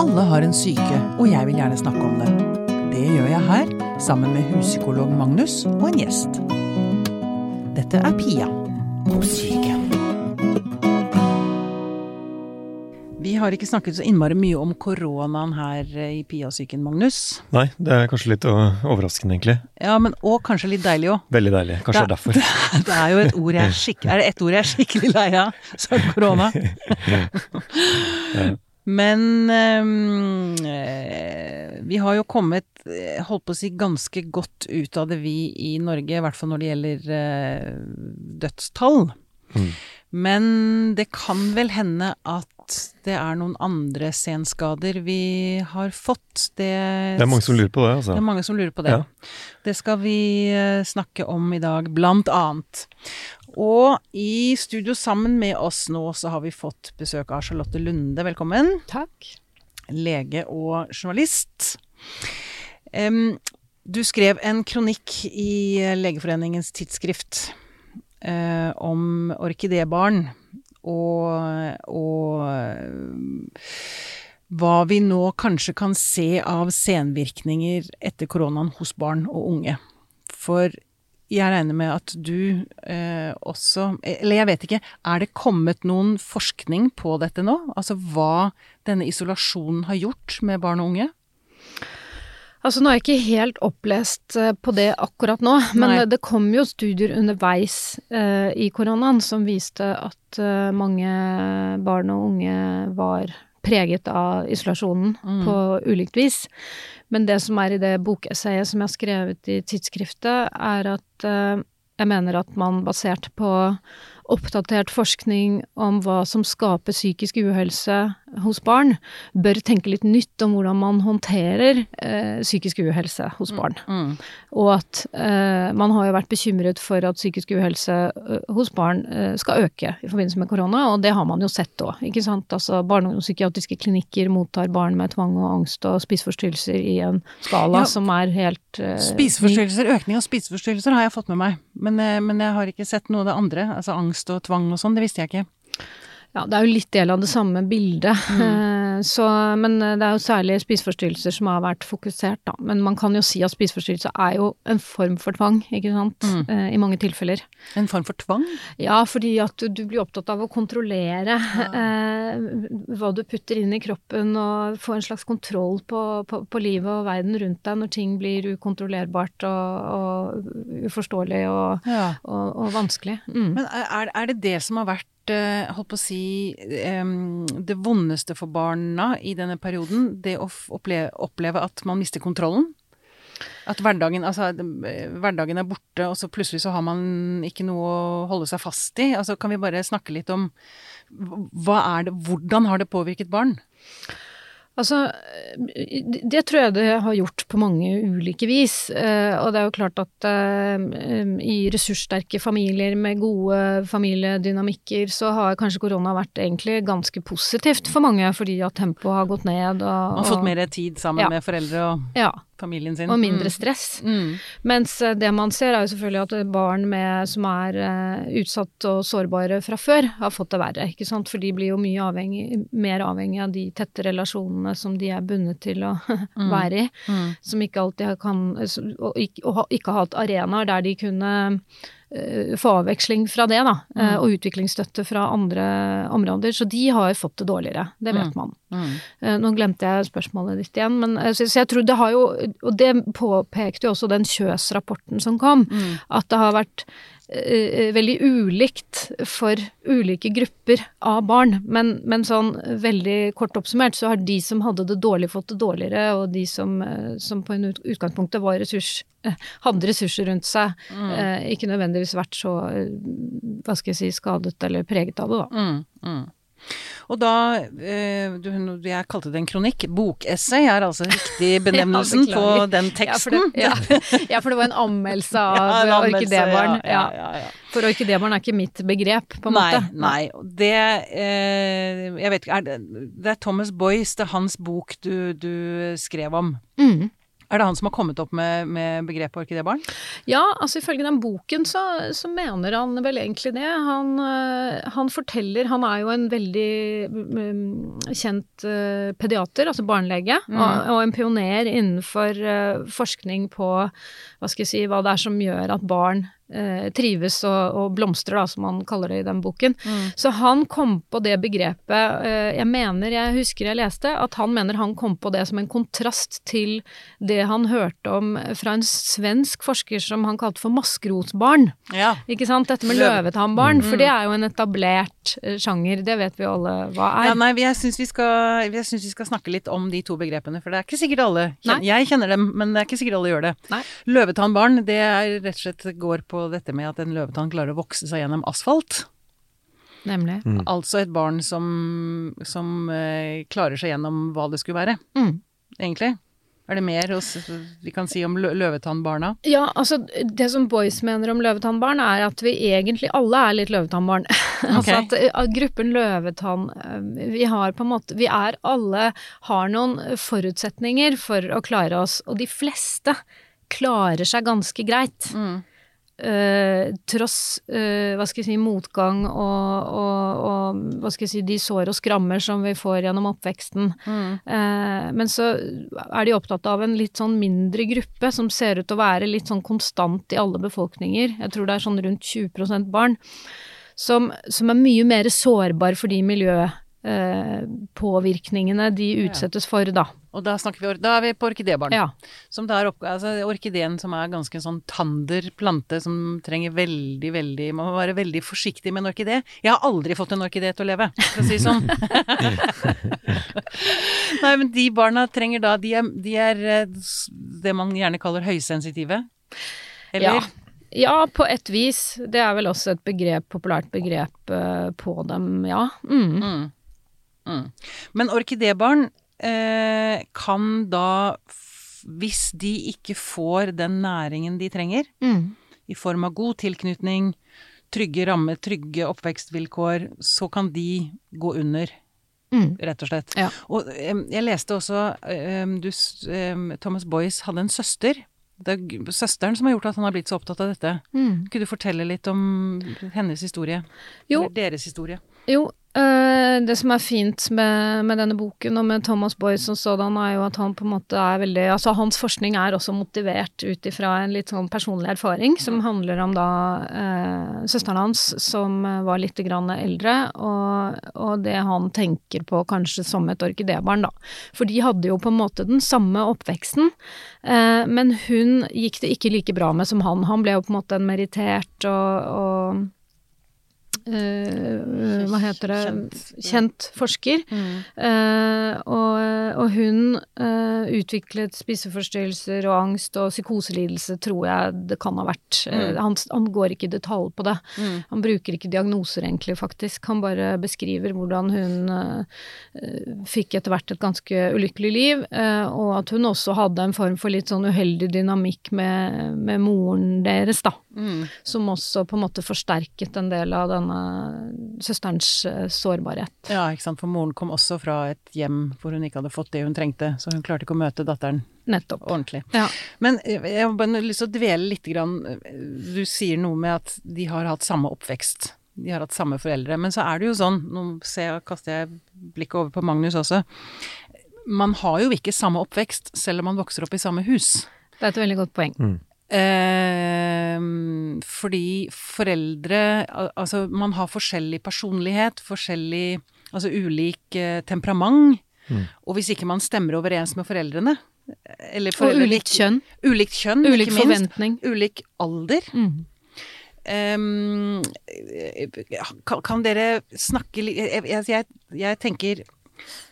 Alle har en syke, og jeg vil gjerne snakke om det. Det gjør jeg her, sammen med huspsykolog Magnus og en gjest. Dette er Pia om syke. Vi har ikke snakket så innmari mye om koronaen her i Pia-syken, Magnus. Nei, det er kanskje litt overraskende, egentlig. Ja, men og kanskje litt deilig òg. Veldig deilig. Kanskje det er derfor. Det, det er jo et ord jeg er skikkelig Er det ett ord jeg er skikkelig lei av, så er det korona. Ja. Men eh, vi har jo kommet, eh, holdt på å si, ganske godt ut av det, vi i Norge. I hvert fall når det gjelder eh, dødstall. Mm. Men det kan vel hende at det er noen andre senskader vi har fått. Det, Det er mange som lurer på det, altså. det er mange som lurer på det. Ja. Det skal vi eh, snakke om i dag, blant annet. Og i studio sammen med oss nå så har vi fått besøk av Charlotte Lunde. Velkommen. Takk. Lege og journalist. Um, du skrev en kronikk i Legeforeningens tidsskrift uh, om orkidébarn. Og, og uh, hva vi nå kanskje kan se av senvirkninger etter koronaen hos barn og unge. For jeg regner med at du eh, også Eller jeg vet ikke, er det kommet noen forskning på dette nå? Altså hva denne isolasjonen har gjort med barn og unge? Altså, nå er jeg ikke helt opplest eh, på det akkurat nå, men Nei. det kom jo studier underveis eh, i koronaen som viste at eh, mange barn og unge var preget av isolasjonen Mm. på ulikt vis. Men det som er i det bokessayet som jeg har skrevet i tidsskriftet, er at eh, jeg mener at man basert på oppdatert forskning om hva som skaper psykisk uhelse hos barn, bør tenke litt nytt om hvordan man håndterer eh, psykisk uhelse hos barn. Mm. Og at eh, man har jo vært bekymret for at psykisk uhelse eh, hos barn eh, skal øke i forbindelse med korona, og det har man jo sett òg, ikke sant. Altså barne- og psykiatriske klinikker mottar barn med tvang og angst og spiseforstyrrelser i en skala Ja. som er helt eh, Spiseforstyrrelser, økning av spiseforstyrrelser har jeg fått med meg. Men, eh, men jeg har ikke sett noe av det andre. Altså angst og tvang og sånn, det visste jeg ikke. Ja, det er jo litt del av det samme bildet. Mm. Eh, Så, men det er jo særlig spiseforstyrrelser som har vært fokusert, da. Men man kan jo si at spiseforstyrrelser er jo en form for tvang, ikke sant. Mm. Eh, I mange tilfeller. En form for tvang? Ja, fordi at du, du blir opptatt av å kontrollere eh, hva du putter inn i kroppen, og få en slags kontroll på, på, på livet og verden rundt deg når ting blir ukontrollerbart og, og uforståelig og, Ja. og, og vanskelig. Mm. Men er, er det det som har vært eh, holdt på å si det vondeste for barna i denne perioden? Det å oppleve, at man mister kontrollen? At hverdagen, altså, eh, hverdagen er borte, og så plutselig så har man ikke noe å holde seg fast i. Altså, kan vi bare snakke litt om hva er det, hvordan har det påvirket barn? Altså, det det tror jeg det har gjort på mange ulike vis. Eh, og det er jo klart at eh, i ressurssterke familier med gode familiedynamikker, så har kanskje korona vært egentlig ganske positivt for mange, fordi at tempoet har gått ned. Og, Man har fått mer tid sammen Ja. med foreldre og ja, familien sin. og mindre Mm. stress. Mm. Mens eh, det man ser er jo selvfølgelig at barn med, som er uh, utsatt og sårbare fra før, har fått det verre. ikke sant? For de blir jo mye avhengig, mer avhengig av de tette relasjonene som de er bundet til å være i. Mm. Som ikke alltid har- kan Og ikke, og ikke har hatt arenaer der de kunne få avveksling fra det, da. eh, Mm. og utviklingsstøtte fra andre områder. Så de har fått det dårligere. Det vet Mm. man. Mm. Eh, Nå glemte jeg spørsmålet ditt igjen, men eh, så, så jeg tror det har jo Og det påpekte jo også den Kjøs-rapporten som kom, Mm. at det har vært eh, veldig ulikt for ulike grupper av barn. Men, men sånn veldig kort oppsummert så har de som hadde det dårlig, fått det dårligere, og de som, eh, som på en ut, utgangspunktet var ressurs, eh, hadde ressurser rundt seg, Mm. eh, ikke nødvendigvis vært så eh, hva skal jeg si, skadet eller preget av det, da. Mm, mm. Og da eh, du, Jeg kalte det en kronikk. Bokessay er altså riktig benevnelsen Ja, på den den Ja for, teksten. det, ja. ja, for det var en anmeldelse av Ja, en orkidébarn. Ja, Ja, ja, ja. For orkidébarn er ikke mitt begrep, på en Nei, måte. nei. Det eh, Jeg vet ikke er det, det er Thomas Boyce, det er hans bok du, du skrev om. Mm. Er det han som har kommet opp med, med begrepet orkidébarn? Ja, altså ifølge den boken så, så mener han vel egentlig det. Han, øh, han, forteller Han er jo en veldig um, kjent uh, pediater, altså barnelege, mm. og, og, en pioner innenfor uh, forskning på hva skal jeg si, hva det er som gjør at barn eh, trives og, og, blomstrer, da, som han kaller det i den boken. Mm. Så han kom på det begrepet eh, Jeg mener, jeg husker jeg leste, at han mener han kom på det som en kontrast til det han hørte om fra en svensk forsker som han kalte for maskerotbarn. Ja. Ikke sant? Dette med løvetannbarn, mm. for det er jo en etablert uh, sjanger, det vet vi alle hva er. Ja, nei, jeg syns vi, vi, skal snakke litt om de to begrepene, for det er ikke sikkert alle kjenner, Jeg kjenner dem, men det er ikke sikkert alle gjør det. Løvetannbarn, det er rett og slett går på dette med at en løvetann klarer å vokse seg gjennom asfalt. Nemlig. Mm. Altså et barn som, som eh, klarer seg gjennom hva det skulle være, mm. egentlig. Er det mer vi kan si om løvetannbarna? Ja, altså det som Boys mener om løvetannbarn, er at vi egentlig alle er litt løvetannbarn. Okay. altså at, at, gruppen løvetann eh, Vi har på en måte Vi er alle har noen forutsetninger for å klare oss, og de fleste klarer seg ganske greit. Mm. Uh, tross uh, hva skal jeg si, motgang og, og, og, hva skal jeg si, de sår og skrammer som vi får gjennom oppveksten. Mm. Uh, men så er de opptatt av en litt sånn mindre gruppe som ser ut til å være litt sånn konstant i alle befolkninger. Jeg tror det er sånn rundt 20% barn. Som, som er mye mer sårbar for de miljøpåvirkningene de utsettes for, da. Og da, vi, da er vi på orkidébarn. Ja. Som da er altså orkideen som er ganske sånn tander plante, som trenger veldig, veldig Man må være veldig forsiktig med en orkidé. Jeg har aldri fått en orkidé til å leve, for å si sånn. Nei, men de barna trenger da De er, de er eh, det man gjerne kaller høysensitive. Eller? Ja. ja. på et vis. Det er vel også et begrep, populært begrep uh, på dem, ja. Mm. Mm. Mm. Men orkidébarn eh, kan da, hvis de ikke får den næringen de trenger, mm. i form av god tilknytning, trygge rammer, trygge oppvekstvilkår, så kan de gå under. Mm. Rett og slett. Ja. Og jeg leste også du, Thomas Boyce hadde en søster. Det er søsteren som har gjort at han har blitt så opptatt av dette. Mm. Kunne du fortelle litt om hennes historie? Jo. Eller deres historie? Jo, øh, det som er fint med, med, denne boken og med Thomas Boyce som sådan, er jo at han på en måte er veldig Altså hans forskning er også motivert ut ifra en litt sånn personlig erfaring, som handler om da øh, søsteren hans som var litt grann eldre, og, og, det han tenker på kanskje som et orkidébarn, da. For de hadde jo på en måte den samme oppveksten, øh, men hun gikk det ikke like bra med som han. Han ble jo på en måte en merittert og, og Uh, hva heter det Kjent, Kjent forsker. Mm. Uh, og, og, hun uh, utviklet spiseforstyrrelser og angst og psykoselidelse, tror jeg det kan ha vært. Mm. Han, han, går ikke i detalj på det. Mm. Han bruker ikke diagnoser, egentlig, faktisk. Han bare beskriver hvordan hun fikk etter hvert et ganske ulykkelig liv, og at hun også hadde en form for litt sånn uheldig dynamikk med, med moren deres, da. Mm. Som også på en måte forsterket en del av denne søsterens eh, sårbarhet. Ja, ikke sant. For moren kom også fra et hjem hvor hun ikke hadde fått det hun trengte, så hun klarte ikke å møte datteren Nettopp. ordentlig. Ja. Men eh, jeg har bare lyst til å dvele litt grann Du sier noe med at de har hatt samme oppvekst. De har hatt samme foreldre. Men så er det jo sånn, nå ser, kaster jeg blikket over på Magnus også, man har jo ikke samme oppvekst selv om man vokser opp i samme hus. Det er et veldig godt poeng. Mm. Eh, fordi foreldre Altså, man har forskjellig personlighet, forskjellig Altså ulik eh, temperament. Mm. Og hvis ikke man stemmer overens med foreldrene eller Og ulikt kjønn. Ulikt kjønn, Ulik ikke minst. forventning. Ulik alder. Mm. Um, kan, kan dere snakke litt jeg, jeg, jeg, tenker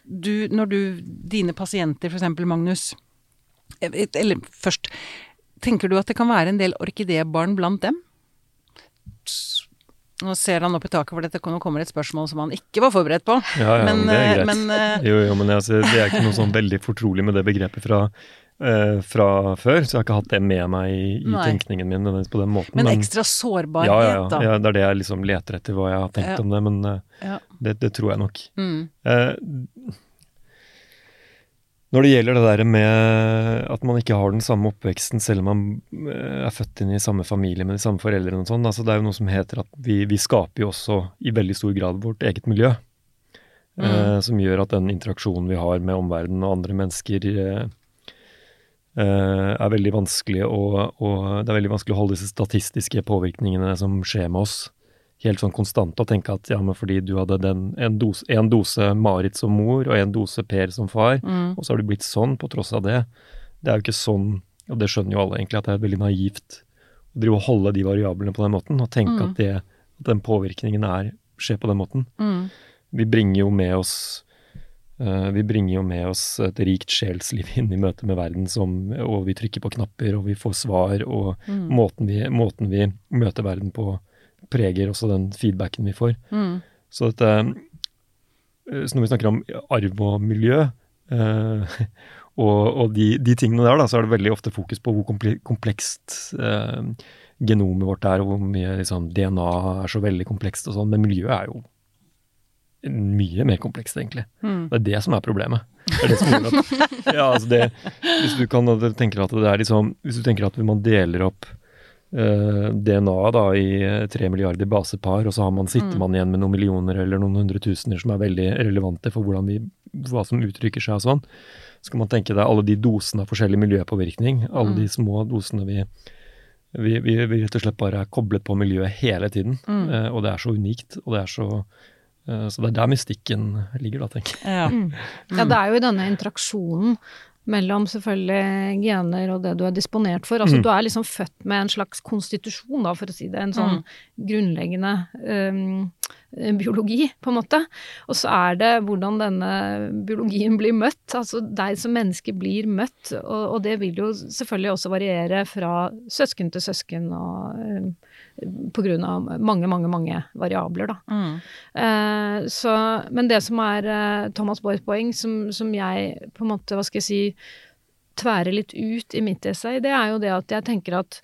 du, Når du Dine pasienter, for eksempel Magnus Eller først Tenker du at det kan være en del orkidébarn blant dem? Nå ser han opp i taket, for dette nå kommer et spørsmål som han ikke var forberedt på. Ja, ja, men, det er eh, greit. Men, eh, jo, jo, men altså, det er ikke noe sånn veldig fortrolig med det begrepet fra, uh, fra før, så jeg har ikke hatt det med meg i, i tenkningen min nødvendigvis på den måten. men ekstra sårbarhet, ja, ja, ja, da. ja, det er det jeg liksom leter etter, hva jeg har tenkt om det, men uh, det, det tror jeg nok. Mm. Eh, Når det gjelder det der med at man ikke har den samme oppveksten selv om man eh, er født inn i samme familie med de samme foreldrene og sånn, altså det er jo noe som heter at vi, vi skaper jo også i veldig stor grad vårt eget miljø. Mm. Eh, som gjør at den interaksjonen vi har med omverdenen og andre mennesker eh, eh, er veldig vanskelig å, og det er veldig vanskelig å holde disse statistiske påvirkningene som skjer med oss, helt sånn konstant og tenke at ja, men fordi du hadde den, en, dose, en dose Marit som mor og en dose Per som far, Mm. og så har du blitt sånn på tross av det. Det er jo ikke sånn, og det skjønner jo alle egentlig, at det er veldig naivt å drive og holde de variablene på den måten, og tenke Mm. at, det, at den påvirkningen er, skjer på den måten. Mm. Vi bringer jo med oss uh, vi bringer jo med oss et rikt sjelsliv inn i møte med verden, som, og vi trykker på knapper, og vi får svar, og Mm. måten, vi, måten vi møter verden på, preger også den feedbacken vi får. Mm. Så dette eh, Så når vi snakker om arv og miljø, eh, og, og de, de tingene der, da, så er det veldig ofte fokus på hvor komplekst eh, genomet vårt er, og hvor mye liksom, DNA er så veldig komplekst og sånn. Men miljøet er jo mye mer komplekst, egentlig. Mm. Det er det som er problemet. Det er det som gjør at, ja, altså det, hvis du kan du tenker at det er liksom, hvis du tenker at man deler opp eh, DNA da i tre milliarder basepar, og så har man, sitter Mm. man igjen med noen millioner eller noen hundretusener som er veldig relevante for vi, hva som uttrykker seg og sånn, så kan man tenke deg alle de dosene av forskjellig miljøpåvirkning, alle Mm. de små dosene vi vi, vi, vi rett og slett bare er koblet på miljøet hele tiden, Mm. eh, og det er så unikt, og det er så eh, Så det er der mystikken ligger, da, tenker jeg. Ja. Mm. Ja, det er jo i denne interaksjonen mellom selvfølgelig gener og det du er disponert for. Altså Mm. du er liksom født med en slags konstitusjon, da, for å si det. En sånn grunnleggende um, biologi, på en måte. Og så er det hvordan denne biologien blir møtt. Altså deg som menneske blir møtt. Og, og det vil jo selvfølgelig også variere fra søsken til søsken og øhm, av mange, mange, mange variabler, da. Mm. Eh, så, men det som er eh, Thomas Boys poeng, som, som jeg på en måte, hva skal jeg si, tværer litt ut i mitt essay, det er jo det at jeg tenker at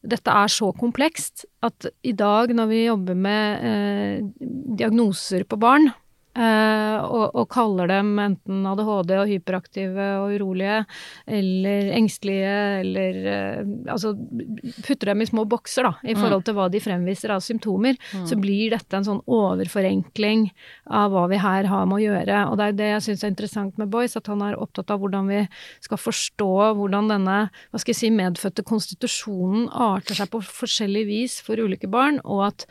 dette er så komplekst at i dag når vi jobber med eh, diagnoser på barn, eh, og, og kaller dem enten ADHD og hyperaktive og urolige, eller engstelige, eller eh, Altså putter dem i små bokser, da, i Mm. forhold til hva de fremviser av symptomer, så blir dette en sånn overforenkling av hva vi her har med å gjøre. Og det er det jeg syns er interessant med Boyce, at han er opptatt av hvordan vi skal forstå hvordan denne hva skal jeg si, medfødte konstitusjonen arter seg på forskjellig vis for ulike barn, og at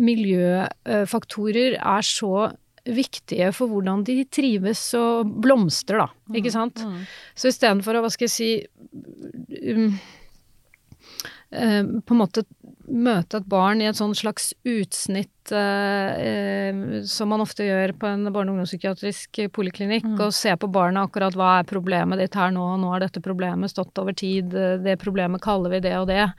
miljøfaktorer er så viktige for hvordan de trives og blomstrer, da. Ikke sant? Mm. Så istedenfor å, hva skal jeg si um, uh, På en måte møte et barn i et sånn slags utsnitt eh, eh, som man ofte gjør på en barne- og ungdomspsykiatrisk poliklinikk, Mm. og se på barnet akkurat hva er problemet ditt her nå, nå har dette problemet stått over tid, eh, det problemet kaller vi det og det.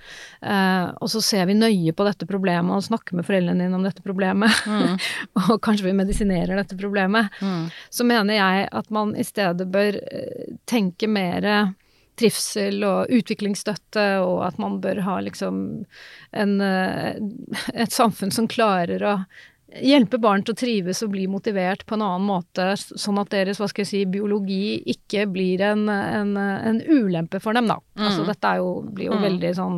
Eh, og så ser vi nøye på dette problemet og snakker med foreldrene dine om dette problemet, Mm. og kanskje vi medisinerer dette problemet Mm. så mener jeg at man i stedet bør eh, tenke mer trivsel og utviklingsstøtte, og at man bør ha liksom en, eh, et samfunn som klarer å hjelpe barn til å trives og bli motivert på en annen måte, sånn at deres hva skal jeg si, biologi ikke blir en, en, en ulempe for dem, da. Altså Mm. dette er jo, blir jo Mm. veldig sånn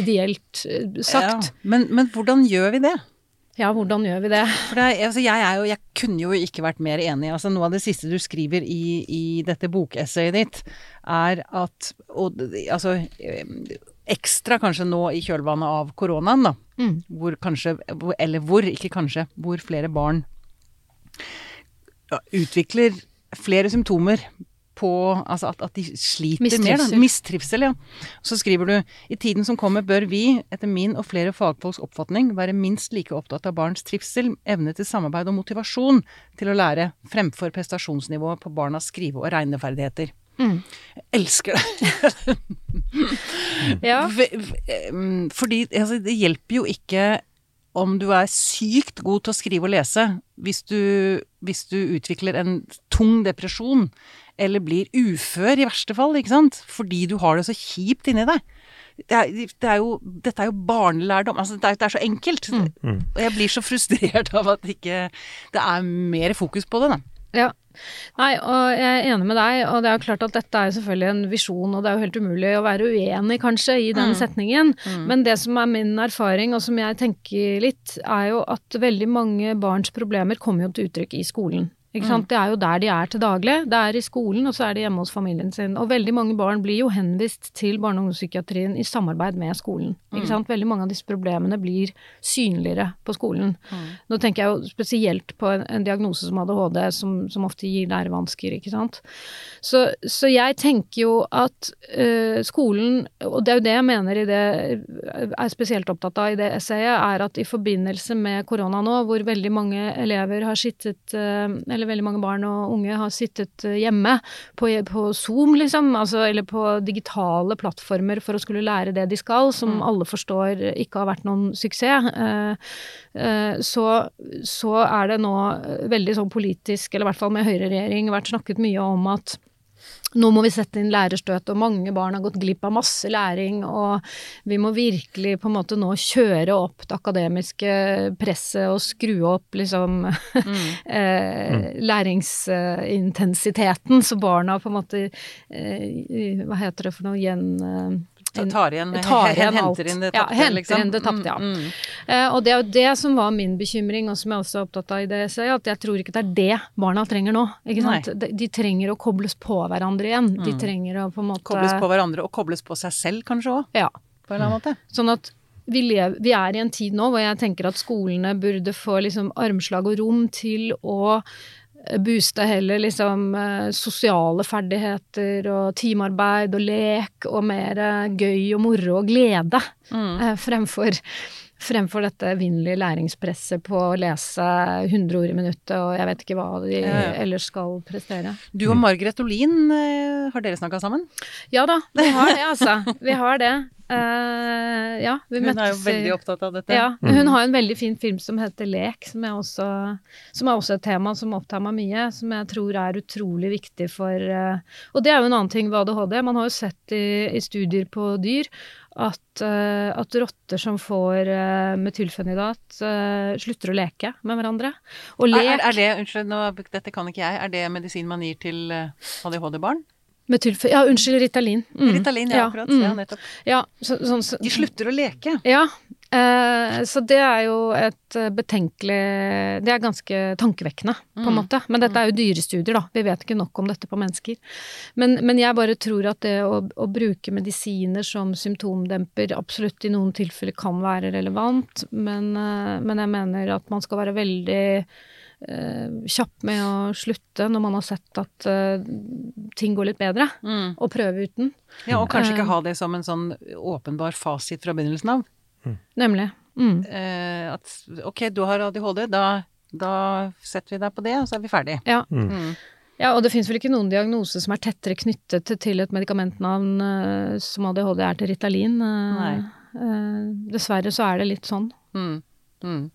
ideelt eh, sagt. Ja. Men, men hvordan gjør vi det? Ja, hvordan gjør vi det? Det, altså jeg, jo, jeg kunne jo ikke vært mer enig. Altså noe av det siste du skriver i, i dette bokessayet ditt, er at og, altså, eh, Ekstra kanskje nå i kjølvannet av koronaen, da. Mm. Hvor kanskje, eller hvor, ikke kanskje, hvor flere barn ja, utvikler flere symptomer på Altså at, at de sliter mer. Da. Mistrivsel. Mistrivsel, ja. Så skriver du i tiden som kommer bør vi, etter min og flere fagfolks oppfatning, være minst like opptatt av barns trivsel, evne til samarbeid og motivasjon til å lære, fremfor prestasjonsnivået på barnas skrive- og regneferdigheter. Mm. Jeg elsker det. Ja. Fordi altså, det hjelper jo ikke om du er sykt god til å skrive og lese, hvis du, hvis du utvikler en tung depresjon, eller blir ufør i verste fall, ikke sant? Fordi du har det så kjipt inni deg. Det er, det er jo, dette er jo barnelærdom. Altså, det, er, det er så enkelt. Mm. Og jeg blir så frustrert av at ikke det er mer fokus på det, da. Ja, Nei, og jeg er enig med deg, og det er jo klart at dette er selvfølgelig en visjon, og det er jo helt umulig å være uenig, kanskje, i den Mm. setningen. Mm. Men det som er min erfaring, og som jeg tenker litt, er jo at veldig mange barns problemer kommer jo til uttrykk i skolen. Ikke sant? Det er jo der de er til daglig. Det er i skolen, og så er de hjemme hos familien sin. Og veldig mange barn blir jo henvist til barne- og ungdomspsykiatrien i samarbeid med skolen. Ikke sant? Veldig mange av disse problemene blir synligere på skolen. Nå tenker jeg jo spesielt på en, en diagnose som ADHD, som, som ofte gir lærevansker, ikke sant. Så, så jeg tenker jo at øh, skolen, og det er jo det jeg mener i det, er spesielt opptatt av i det essayet, er at i forbindelse med korona nå, hvor veldig mange elever har sittet, eh, eller veldig mange barn og unge har sittet eh, hjemme på, på Zoom, liksom, altså, eller på digitale plattformer for å skulle lære det de skal, som alle forstår ikke har vært noen suksess, eh, eh, så, så er det nå veldig sånn politisk, eller i hvert fall med høyreregjering, vært snakket mye om at nå må vi sette inn lærerstøt, og mange barn har gått glipp av masse læring, og vi må virkelig på en måte nå kjøre opp det akademiske presset og skru opp liksom eh, læringsintensiteten, så barna på en måte eh, Hva heter det for noe? Gjen... Tar igjen, tar igjen alt. henter inn det Ja, tapte, henter liksom. inn det tapte, ja. Mm, mm. Uh, og det er jo det som var min bekymring, og som jeg også er opptatt av i det essayet, at jeg tror ikke det er det barna trenger nå. Ikke sant? De, de trenger å kobles på hverandre igjen. De trenger å på en måte Kobles på hverandre, og kobles på seg selv kanskje òg, Ja. på en eller annen måte. Sånn at vi, lever, vi er i en tid nå hvor jeg tenker at skolene burde få liksom armslag og rom til å booste heller liksom eh, sosiale ferdigheter og teamarbeid og lek og mer eh, gøy og moro og glede Mm. eh, fremfor Fremfor dette evinnelige læringspresset på å lese 100 ord i minuttet og jeg vet ikke hva de Ja, ja. ellers skal prestere. Du og Margaret Olin, eh, har dere snakka sammen? Ja da, vi har det altså. Vi har det. Uh, ja, vi Hun er jo veldig opptatt av dette. Ja, hun har en veldig fin film som heter Lek, som, også, som er også et tema som opptar meg mye, som jeg tror er utrolig viktig for uh, Og det er jo en annen ting ved ADHD. Man har jo sett i, i studier på dyr at, eh, at rotter som får uh, metylfenidat, uh, slutter å leke med hverandre. Og lek er, er det, unnskyld, nå, dette kan ikke jeg, er det medisin man gir til eh, ADHD-barn? Ja, unnskyld, Ritalin. Mm. Ritalin, ja, akkurat. mm. Ja, nettopp. Ja, så, sånn, så, De slutter å leke. Ja, eh, så det er jo et eh, betenkelig Det er ganske tankevekkende, på en Mm. måte. Men dette er jo dyrestudier, da. Vi vet ikke nok om dette på mennesker. Men, men jeg bare tror at det å, å bruke medisiner som symptomdemper absolutt i noen tilfeller kan være relevant, men, eh, men jeg mener at man skal være veldig eh, kjapp med å slutte når man har sett at uh, ting går litt bedre, Mm. og prøve uten. Ja, og kanskje ikke Eh. ha det som en sånn åpenbar fasit fra begynnelsen av. Nemlig. Mm. Eh, at ok, du har ADHD, da, da setter vi deg på det, og så er vi ferdig. Ja. Mm. Ja, og det finnes vel ikke noen diagnose som er tettere knyttet til- et medikamentnavn eh, som ADHD er til Ritalin. Eh, Nei. eh, dessverre så er det litt sånn. Mm. Mm.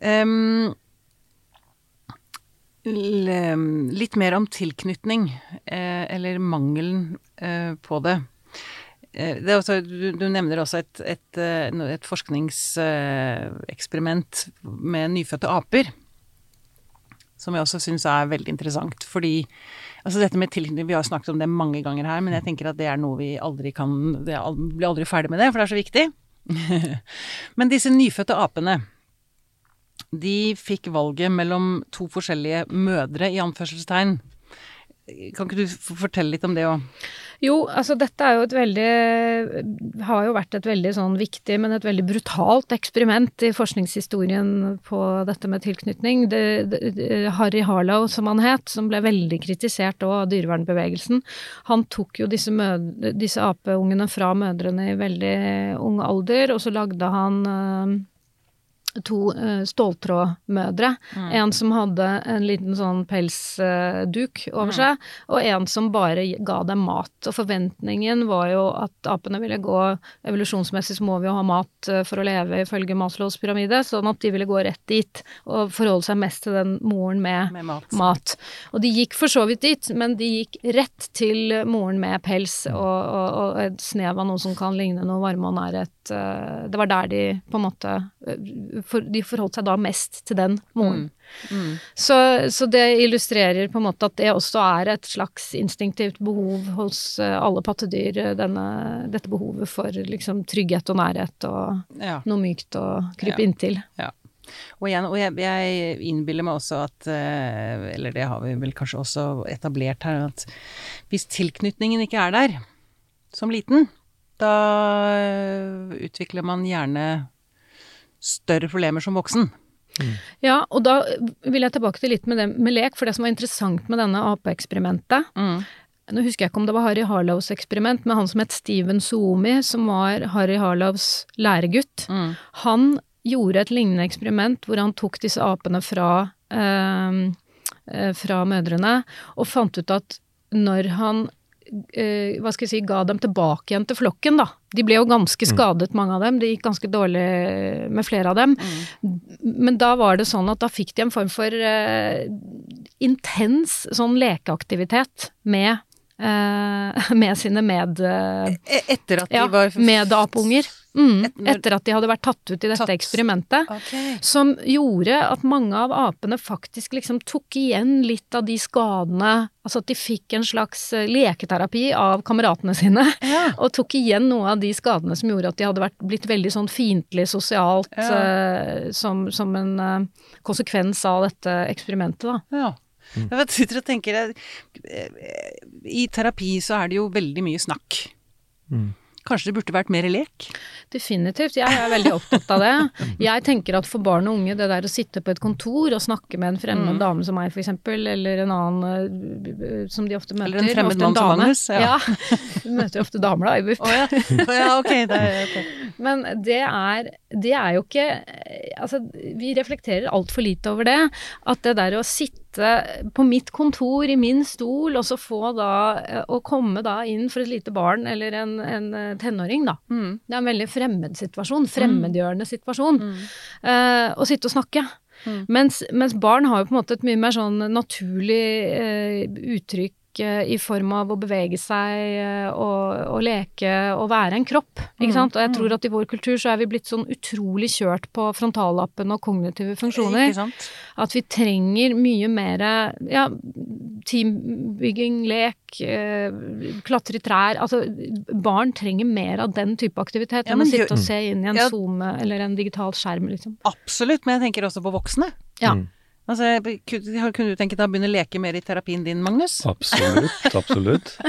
Em, litt mer om tilknytning, eh, eller mangelen eh, på det. Eh, også, du, du nevner også et, et, eh, et forskningseksperiment med nyfødte aper. Som jeg også syns er veldig interessant. Fordi altså dette med tilknytning, Vi har snakket om det mange ganger her, men jeg tenker at det er noe vi aldri kan det blir aldri ferdig med det, for det er så viktig. men disse nyfødte apene, de fikk valget mellom to forskjellige mødre, i anførselstegn. Kan ikke du fortelle litt om det òg? Jo, altså dette er jo et veldig Har jo vært et veldig sånn viktig, men et veldig brutalt eksperiment i forskningshistorien på dette med tilknytning. Det, det, Harry Harlow, som han het, som ble veldig kritisert òg av dyrevernbevegelsen, han tok jo disse, mødre, disse apeungene fra mødrene i veldig ung alder, og så lagde han eh, to uh, ståltrådmødre. En som hadde en liten sånn pelsduk over seg, og en som bare ga dem mat. Og forventningen var jo at apene ville gå Evolusjonsmessig så må vi jo ha mat uh, for å leve, ifølge Maslows pyramide, sånn at de ville gå rett dit og forholde seg mest til den moren med Med mat. mat. Og de gikk for så vidt dit, men de gikk rett til moren med pels og, og, og et snev av noe som kan ligne noe varme og nærhet. Eh, Det var der de på en måte for, de forholdt seg da mest til den moren. Mm. Så, så det illustrerer på en måte at det også er et slags instinktivt behov hos eh, alle pattedyr, eh, denne, dette behovet for liksom trygghet og nærhet og Ja. noe mykt å krype Ja. inntil. Og, igjen, og jeg, jeg innbiller meg også at eh, Eller det har vi vel kanskje også etablert her, at hvis tilknytningen ikke er der som liten, da utvikler man gjerne større problemer som voksen. Ja, og da vil jeg tilbake til litt med det med lek, for det som var interessant med denne apeeksperimentet Nå husker jeg ikke om det var Harry Harlows eksperiment, men han som het Steven Suomi, som var Harry Harlows læregutt, Mm. han gjorde et lignende eksperiment hvor han tok disse apene fra, eh, eh, fra mødrene, og fant ut at når han hva skal jeg si, ga dem tilbake igjen til flokken, da. De ble jo ganske skadet, mange av dem. Det gikk ganske dårlig med flere av dem. Men da var det sånn at da fikk de en form for uh, intens sånn lekeaktivitet med, uh, med sine med... eh, E- Etter at de ja, var medapunger. Mm, etter at de hadde vært tatt ut i dette Tatt. eksperimentet. Okay. Som gjorde at mange av apene faktisk liksom tok igjen litt av de skadene Altså at de fikk en slags eh, leketerapi av kameratene sine. Ja. Og tok igjen noe av de skadene som gjorde at de hadde vært, blitt veldig sånn fiendtlig sosialt Ja. uh, som, som en uh, konsekvens av dette eksperimentet, da. Ja. Jeg vet, sitter og tenker I terapi så er det jo veldig mye snakk. Mm. Kanskje det burde vært mer lek? Definitivt. Jeg er veldig opptatt av det. Jeg tenker at for barn og unge, det der å sitte på et kontor og snakke med en fremmed Mm. dame som meg, eksempel, eller en annen eh, som de ofte møter. Eller en fremmed mann som. Magnus, ja. Ja. Du møter jo ofte damer da, i BUP. Oh, ja. oh, ja, okay, Det er, ok. Men det er, det er jo ikke Altså, vi reflekterer altfor lite over det. At det der å sitte på mitt kontor i min stol, og så få da Å komme da inn for et lite barn eller en, en eh, tenåring, da. Mm. Det er en veldig fremmed situasjon. Fremmedgjørende situasjon. Mm. Uh, å sitte og snakke. Mm. Mens, mens barn har jo på en måte et mye mer sånn naturlig uh, uttrykk eh, i form av å bevege seg eh, og, og leke og være en kropp. Ikke Mm, sant? Og jeg mm. tror at i vår kultur så er vi blitt sånn utrolig kjørt på frontallappen og kognitive funksjoner. Ikke sant? At vi trenger mye mer ja, teambygging, lek, eh, klatre i trær. Altså barn trenger mer av den type aktivitet Ja, enn å sitte og se inn i en Ja. Zoom eller en digital skjerm, liksom. Absolutt, men jeg tenker også på voksne. Ja. Mm. Altså, kunne du tenke deg å begynne å leke mer i terapien din, Magnus? Absolutt, absolutt.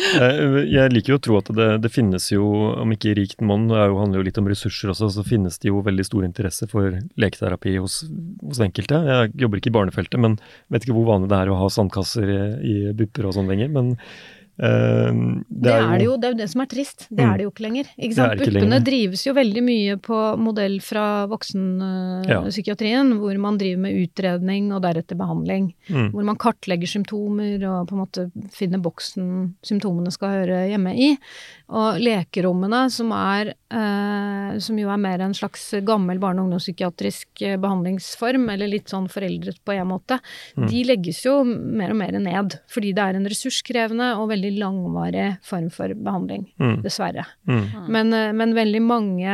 Jeg, jeg liker jo å tro at det, det finnes jo, om ikke rikt monn, det er jo- handler jo litt om ressurser også, så finnes det jo veldig stor interesse for leketerapi hos, hos enkelte. Jeg jobber ikke i barnefeltet, men vet ikke hvor vanlig det er å ha sandkasser i, i bupper og sånn lenger. Men eh, Det er, det jo, det er jo det som er trist. Det Mm. er det jo ikke lenger. Ikke er Buppene lenger. drives jo veldig mye på modell fra Ja. voksenpsykiatrien, hvor man driver med utredning og deretter behandling. Mm. Hvor man kartlegger symptomer og på en måte finner boksen symptomene skal høre hjemme i. Og lekerommene, som er eh, som jo er mer en slags gammel barne- og ungdomspsykiatrisk eh, behandlingsform, eller litt sånn foreldret på en måte, Mm. de legges jo mer og mer ned. Fordi det er en ressurskrevende og veldig langvarig form for behandling, Mm. dessverre. Mm. Men, eh, men veldig mange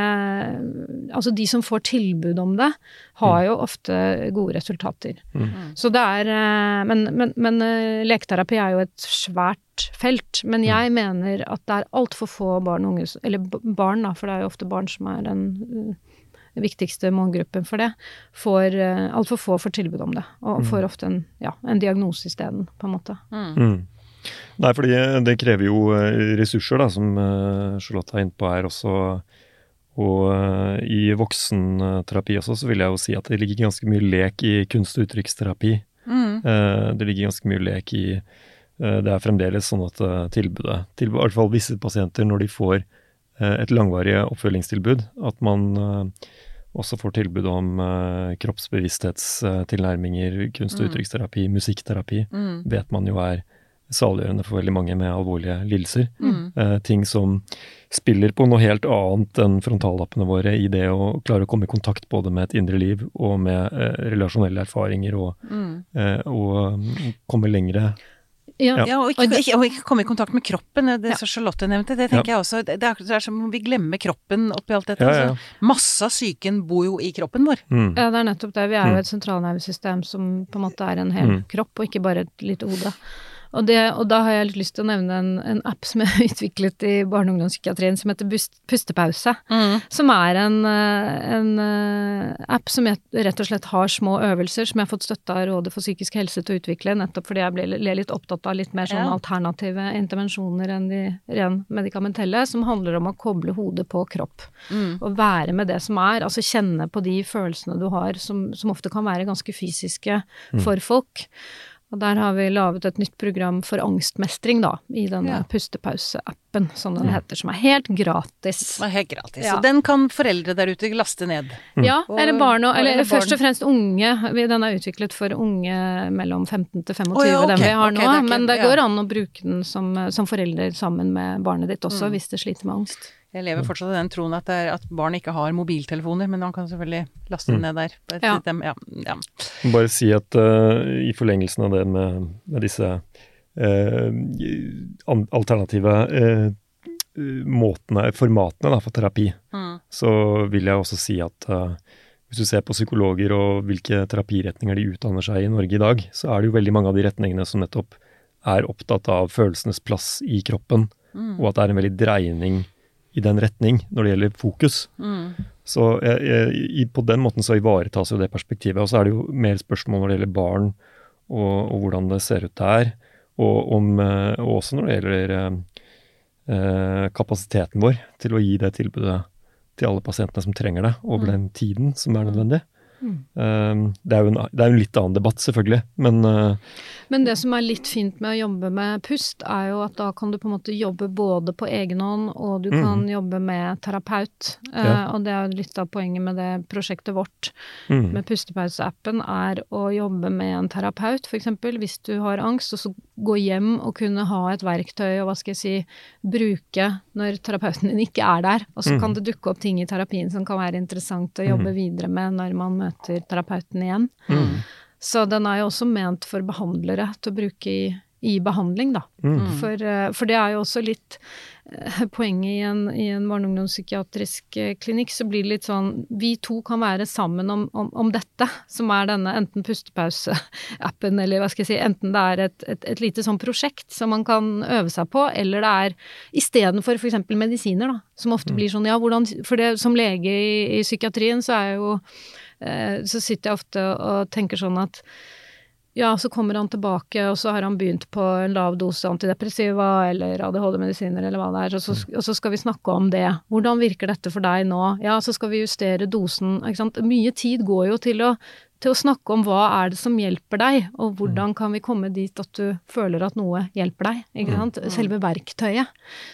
Altså de som får tilbud om det, har jo ofte gode resultater. Mm. Så det er eh, Men, men, men eh, leketerapi er jo et svært felt. Men jeg mener at det er altfor få barn og unge Eller barn, da, for det er jo ofte barn som er den eh, viktigste målgruppen for det. Får uh, Altfor få får tilbud om det. Og får ofte en, ja, en diagnose isteden, på en måte. Mm. Nei, fordi det krever jo ressurser, da, som Charlotte er inne på her også. Og eh, i voksenterapi også, så vil jeg jo si at det ligger ganske mye lek i kunst- og uttrykksterapi. Mm. Eh, Det ligger ganske mye lek i eh, Det er fremdeles sånn at tilbudet, til i hvert fall visse pasienter, når de får et langvarig oppfølgingstilbud, at man også får tilbud om kroppsbevissthetstilnærminger, kunst- og Mm. uttrykksterapi, musikkterapi, Mm. vet man jo er saliggjørende for veldig mange med alvorlige lidelser. Mm. Eh, ting som spiller på noe helt annet enn frontallappene våre i det å klare å komme i kontakt både med et indre liv og med eh, relasjonelle erfaringer og Mm. eh, og mm, komme lengre. Ja. Ja, og ikke, ikke, og ikke komme i kontakt med kroppen. Det Ja. som Charlotte nevnte, det tenker jeg også. Det er, det er som om vi glemmer kroppen oppi alt dette. Ja, ja, ja. Altså, masse av psyken bor jo i kroppen vår. Mm. Ja, det er nettopp det. Vi er Mm. jo et sentralnervesystem som på en måte er en hel Mm. kropp, og ikke bare et lite hode. Og, det, og da har jeg litt lyst til å nevne en, en app som jeg har utviklet i barne- og ungdomspsykiatrien som heter Bust- Pustepause. Som er en, eh, en eh, app som jeg rett og slett har små øvelser som jeg har fått støtte av Rådet for psykisk helse til å utvikle, nettopp fordi jeg ble, litt opptatt av litt mer sånn Ja. alternative intervensjoner enn de ren medikamentelle, som handler om å koble hodet på kropp. Mm. Og være med det som er, altså kjenne på de følelsene du har, som, som ofte kan være ganske fysiske for folk. Og der har vi laget et nytt program for angstmestring, da, i denne Ja. pustepause-appen, som den heter, som er helt gratis. Er helt gratis. Ja. Og den kan foreldre der ute laste ned. Ja, Og- eller barn og Eller eller først og fremst unge. Den er utviklet for unge mellom 15 til 25, oh, ja, okay. den vi har nå. det er ikke- men det går an å bruke den som, som forelder sammen med barnet ditt også, Mm. hvis det sliter med angst. Jeg lever fortsatt i den troen at, det er, at barn ikke har mobiltelefoner, men man kan selvfølgelig laste Mm. ned der. Ja. ja, ja. Bare si at uh, i forlengelsen av det med, med disse uh, alternative uh, måtene, formatene da, for terapi, Mm. så vil jeg også si at hvis du ser på psykologer og hvilke terapiretninger de utdanner seg i Norge i dag, så er det jo veldig mange av de retningene som nettopp er opptatt av følelsenes plass i kroppen, Mm. og at det er en veldig dreining i den retning når det gjelder fokus. Mm. Så jeg, jeg, på den måten så ivaretas jo det perspektivet. Og så er det jo mer spørsmål når det gjelder barn, og, og hvordan det ser ut der. Og, om, eh, og også når det gjelder eh, eh, kapasiteten vår til å gi det tilbudet til alle pasientene som trenger det, over Mm. den tiden som er nødvendig. Mm. Eh, det er en, det er jo en litt annen debatt, selvfølgelig, men eh, Men det som er litt fint med å jobbe med pust, er jo at da kan du på en måte jobbe både på egen hånd, og du kan jobbe med terapeut. Eh, Ja. og det er jo litt av poenget med det prosjektet vårt mm, med pustepauseappen, er å jobbe med en terapeut, f.eks. hvis du har angst, og så gå hjem og kunne ha et verktøy og hva skal jeg si, bruke når terapeuten din ikke er der. Og så mm. kan det dukke opp ting i terapien som kan være interessant å jobbe videre med når man møter terapeuten igjen. mm, Så den er jo også ment for behandlere til å bruke i, i behandling, da. mm, For, eh, for det er jo også litt eh, poenget i en, i en barne- og ungdomspsykiatrisk eh, klinikk, så blir det litt sånn Vi to kan være sammen om, om, om dette, som er denne enten pustepause-appen, eller hva skal jeg si, enten det er et, et, et lite sånn prosjekt som man kan øve seg på, eller det er istedenfor f.eks. medisiner, da, som ofte blir sånn ja, hvordan For det, som lege i, i psykiatrien, så er jo eh, Så sitter jeg ofte og tenker sånn at ja, så kommer han tilbake, og så har han begynt på en lav dose antidepressiva eller ADHD-medisiner eller hva det er, og så, og så skal vi snakke om det. Hvordan virker dette for deg nå? Ja, så skal vi justere dosen, ikke sant. Mye tid går jo til å, til å snakke om hva er det som hjelper deg, og hvordan kan vi komme dit at du føler at noe hjelper deg, ikke sant. Selve verktøyet.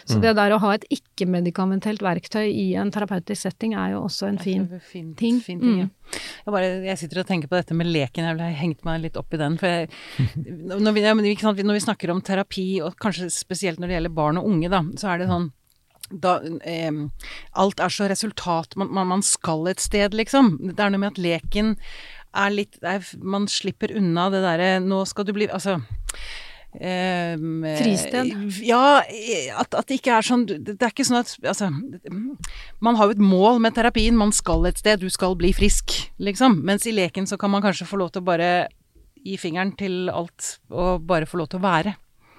Så det der å ha et ikke-medikamentelt verktøy i en terapeutisk setting er jo også en fin fin ting. Fin ting ja. Mm. jeg, bare, jeg sitter og tenker på dette med leken, jeg har hengt meg litt opp i den. For jeg, når, vi, ja, men ikke sant, når vi snakker om terapi, og kanskje spesielt når det gjelder barn og unge, da, så er det sånn da, eh, alt er så resultat man, man, man skal et sted, liksom. Det er noe med at leken er litt er, Man slipper unna det derre Nå skal du bli Altså ehm, eh, Fristed? Ja, at, at det ikke er sånn Det er ikke sånn at Altså, man har jo et mål med terapien. Man skal et sted. Du skal bli frisk, liksom. Mens i leken så kan man kanskje få lov til å bare gi fingeren til alt, og bare få lov til å være.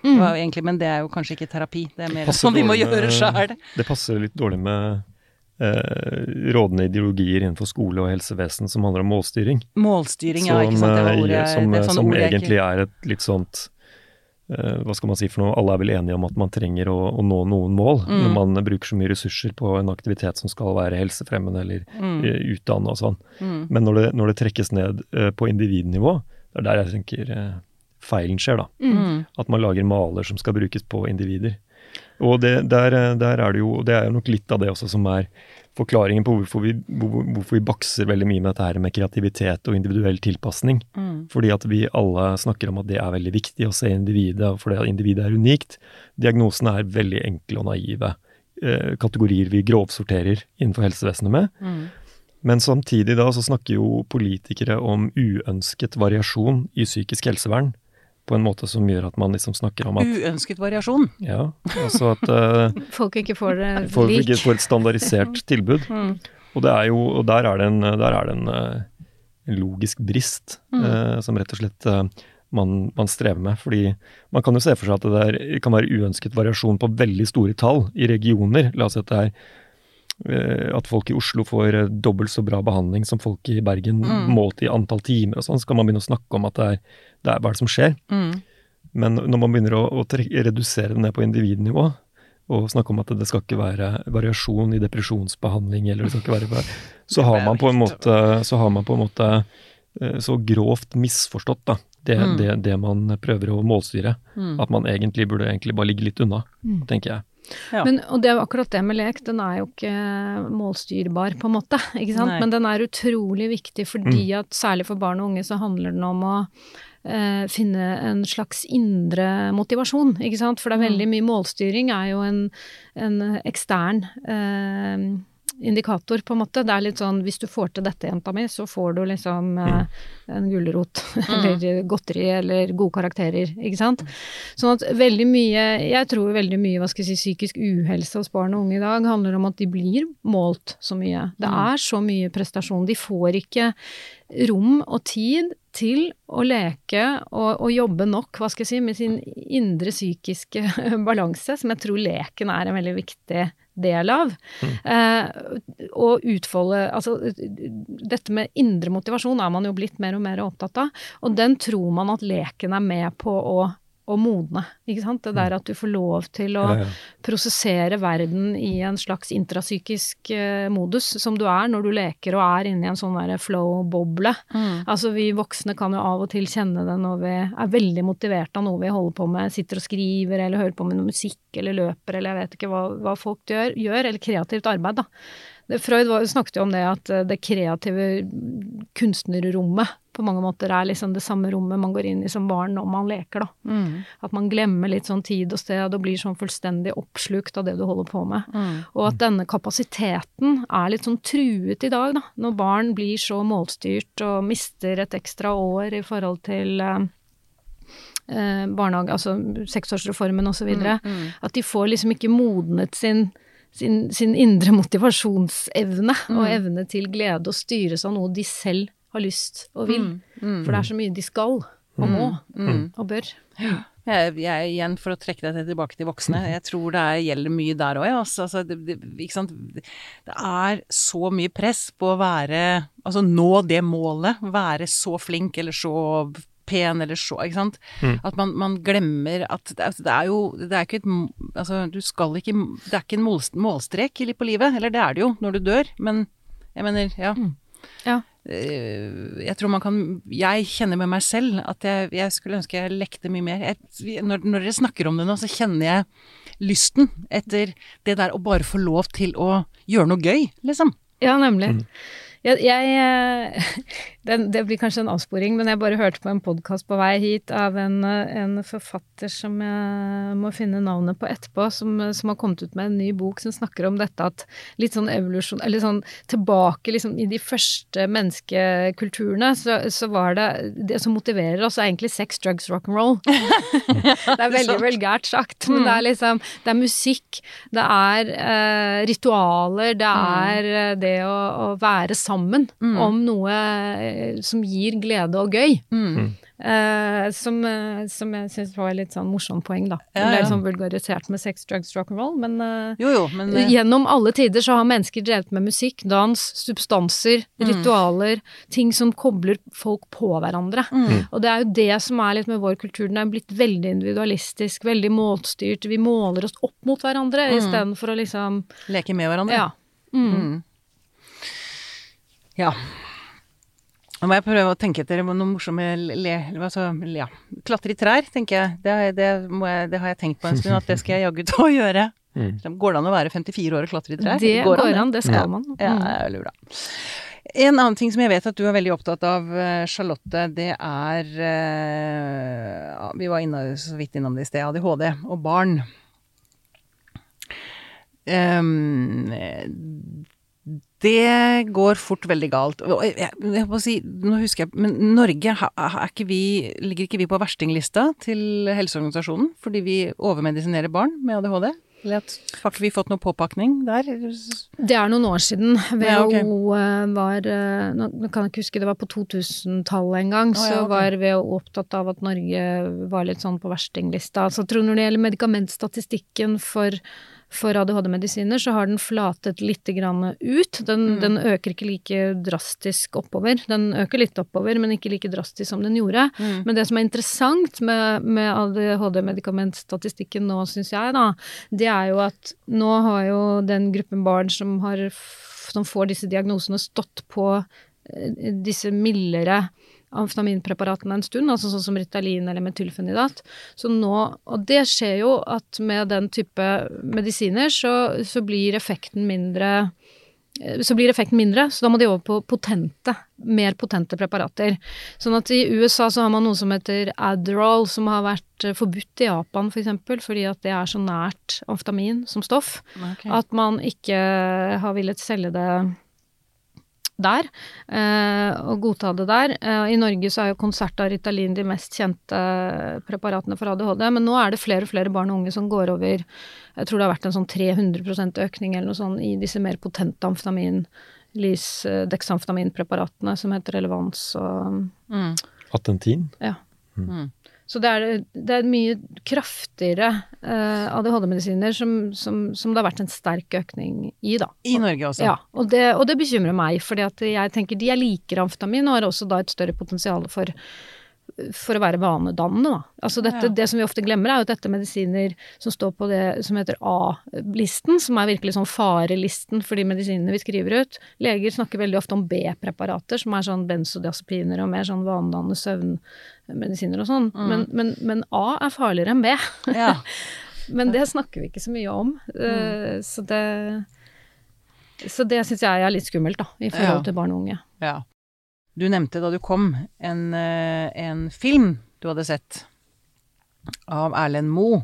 Mm. Egentlig, men det er jo kanskje ikke terapi. Det er mer sånn vi må gjøre sjøl. Det passer litt dårlig med eh, rådende ideologier innenfor skole og helsevesen som handler om målstyring. Målstyring, ja, ikke sant. Det var eh, ordet, som, det er sånne som ord ikke- egentlig er et litt sånt eh, Hva skal man si for noe? Alle er vel enige om at man trenger å, å nå noen mål Mm. når man bruker så mye ressurser på en aktivitet som skal være helsefremmende eller Mm. eh, utdanne og sånn. Mm. Men når det, når det trekkes ned eh, på individnivå, det er der jeg tenker eh, feilen skjer, da. Mm. At man lager maler som skal brukes på individer. Og det, der, der er det jo Det er nok litt av det også som er forklaringen på hvorfor vi, hvor, hvorfor vi bakser veldig mye med dette her med kreativitet og individuell tilpasning. Mm. Fordi at vi alle snakker om at det er veldig viktig å se individet, for det at individet er unikt. Diagnosene er veldig enkle og naive. Eh, kategorier vi grovsorterer innenfor helsevesenet med. Mm. Men samtidig da så snakker jo politikere om uønsket variasjon i psykisk helsevern. På en måte som gjør at man liksom snakker om at Uønsket variasjon. Ja, altså at uh, Folk ikke får det folk ikke får et standardisert tilbud. Mm. Og, det er jo, og der er det en, der er det en, uh, logisk brist Mm. uh, som rett og slett uh, man, man strever med. Fordi man kan jo se for seg at det der kan være uønsket variasjon på veldig store tall i regioner. La oss si at det er eh, at folk i Oslo får eh, dobbelt så bra behandling som folk i Bergen, Mm. målt i antall timer og sånn, så kan man begynne å snakke om at det er, det er hva er det som skjer. Mm. Men når man begynner å, å redusere det ned på individnivå, og snakke om at det skal ikke være variasjon i depresjonsbehandling, eller det skal ikke være Så har man på en måte, så har man på en måte eh, så grovt misforstått da, det, Mm. det, det man prøver å målstyre. Mm. At man egentlig burde egentlig bare ligge litt unna, Mm. tenker jeg. Ja. Men, og det er jo akkurat det med lek, den er jo ikke målstyrbar, på en måte. ikke sant? Nei. Men den er utrolig viktig fordi at særlig for barn og unge så handler den om å eh, finne en slags indre motivasjon, ikke sant. For det er veldig mye målstyring er jo en, en ekstern eh, indikator, på en måte. Det er litt sånn hvis du får til dette, jenta mi, så får du liksom eh, en gulrot eller godteri eller gode karakterer, ikke sant. Sånn at veldig mye, jeg tror veldig mye, hva skal jeg si, psykisk uhelse hos barn og unge i dag handler om at de blir målt så mye. Det Mm. er så mye prestasjon. De får ikke rom og tid til å leke og, og jobbe nok, hva skal jeg si, med sin indre psykiske balanse, som jeg tror leken er en veldig viktig del av. Eh, og utfolde Altså, dette med indre motivasjon er man jo blitt mer og mer opptatt av, og den tror man at leken er med på å å modne, ikke sant. Det der at du får lov til å Ja, ja. prosessere verden i en slags intrapsykisk eh, modus, som du er når du leker og er inne i en sånn flow-boble. Mm. Altså vi voksne kan jo av og til kjenne det når vi er veldig motiverte av noe vi holder på med, sitter og skriver eller hører på med noe musikk eller løper eller jeg vet ikke hva, hva folk gjør, gjør, eller kreativt arbeid, da. Freud var, snakket jo om det at eh, det kreative kunstnerrommet på mange måter er liksom det samme rommet man går inn i som barn når man leker, da. Mm. At man glemmer litt sånn tid og sted og blir sånn fullstendig oppslukt av det du holder på med. Mm. Og at denne kapasiteten er litt sånn truet i dag, da. Når barn blir så målstyrt og mister et ekstra år i forhold til eh, eh, barnehage, altså seksårsreformen osv. videre Mm. At de får liksom ikke modnet sin sin, sin indre motivasjonsevne og evne til glede og styres av noe de selv har lyst og vil. Mm. For det er så mye de skal og må Mm. og bør. Jeg, jeg, igjen, for å trekke deg tilbake til voksne, jeg tror det er, gjelder mye der òg, ja. Altså, altså, det, det, det er så mye press på å være Altså nå det målet, være så flink eller så pen eller så, ikke sant. At man, man glemmer at det, altså, det er jo Det er ikke et Altså, du skal ikke Det er ikke en målstrek i- på livet. Eller det er det jo når du dør, men jeg mener, ja. Ja. Eh, jeg tror man kan Jeg kjenner med meg selv at jeg, jeg skulle ønske jeg lekte mye mer. Jeg, når, når dere snakker om det nå, så kjenner jeg lysten etter det der å bare få lov til å gjøre noe gøy, liksom. Ja, nemlig. Jeg, jeg, den, det blir kanskje en avsporing, men jeg bare hørte på en podkast på vei hit av en, eh, en forfatter som jeg må finne navnet på etterpå, som, som har kommet ut med en ny bok som snakker om dette at litt sånn evolusjon Eller sånn tilbake liksom i de første menneskekulturene, så, så var det Det som motiverer oss, er egentlig sex, drugs, rock and roll. det er veldig vulgært sagt, men det er liksom Det er musikk, det er eh, ritualer, det er eh, det å, å være sammen om noe som gir glede og gøy. Eh, som, eh, som jeg syns var et litt sånn morsomt poeng, da. Det Ja, Det er sånn vulgarisert med sex, drugs, rock and roll, men uh, Jo jo, men eh, Gjennom alle tider så har mennesker drevet med musikk, dans, substanser, Mm. ritualer, ting som kobler folk på hverandre. Mm. Og det er jo det som er litt med vår kultur, den er blitt veldig individualistisk, veldig målstyrt, vi måler oss opp mot hverandre Mm. istedenfor å liksom leke med hverandre. Ja. Mm. Mm. Ja. Nå må jeg prøve å tenke etter noe morsomme le, altså, ja. Klatre i trær, tenker jeg. Det, har jeg- det, må jeg. det har jeg tenkt på en stund, at det skal jeg jaggu ta og gjøre. Mm. Går det an å være 54 år og klatre i trær? Det går an, det skal Ja. man. Mm. Ja, jeg lurer. En annen ting som jeg vet at du er veldig opptatt av, eh, Charlotte, det er eh, ja, Vi var inne, så vidt innom det i sted, ADHD og barn. Ehm, Det går fort veldig galt. Og jeg, jeg må si, nå husker jeg, men Norge, er ikke vi, ligger ikke vi på verstinglista til Helseorganisasjonen fordi vi overmedisinerer barn med ADHD? Eller at, har ikke vi fått noe påpakning der? Det er noen år siden. WHO Ja, ok. eh, var eh, Nå kan jeg ikke huske, det var på 2000-tallet en gang. Oh, ja, Så var WHO opptatt av at Norge var litt sånn på verstinglista. Så jeg tror når det gjelder medikamentstatistikken for for ADHD-medisiner så har den flatet litt grann ut. Den, Mm. den øker ikke like drastisk oppover. Den øker litt oppover, men ikke like drastisk som den gjorde. Mm. Men det som er interessant med, med ADHD-medikamentstatistikken nå, syns jeg, da, det er jo at nå har jo den gruppen barn som, har, som får disse diagnosene, stått på eh, disse mildere amfetaminpreparatene en stund, altså sånn som Ritalin eller metylfenidat. Så nå, og det skjer jo at med den type medisiner så, så blir effekten mindre eh, så blir effekten mindre, så da må de over på potente, mer potente preparater. Sånn at i USA så har man noe som heter Adderall, som har vært eh, forbudt i Japan f.eks., for eksempel, fordi at det er så nært amfetamin som stoff okay. at man ikke har villet selge det der, eh, og godta det der. Eh, I Norge så er jo konsert av Ritalin de mest kjente preparatene for ADHD, men nå er det flere og flere barn og unge som går over Jeg tror det har vært en sånn 300% økning eller noe sånt i disse mer potente amfetamin, lys, eh, dexamfetaminpreparatene som heter Relevans og Mm. Atentin. Ja. Mm. Så det er, det er mye kraftigere eh, ADHD-medisiner som, som, som det har vært en sterk økning i, da. I Norge også. Ja, og det, og det bekymrer meg, fordi jeg tenker de er likere amfetamin og har også da et større potensial for, for å være vanedannende, da. Altså dette, Ja. det som vi ofte glemmer er jo at dette er medisiner som står på det som heter A-listen, som er virkelig sånn farelisten for de medisinene vi skriver ut. Leger snakker veldig ofte om B-preparater, som er sånn benzodiazepiner og mer sånn vanedannende søvnmedisiner og sånn. Mm. Men, men, men A er farligere enn B. Ja. Men det snakker vi ikke så mye om. eh, Så det Så det syns jeg er litt skummelt, da, i forhold Ja. til barn og unge. ja. Du nevnte da du kom en, eh, en film du hadde sett av Erlend Moe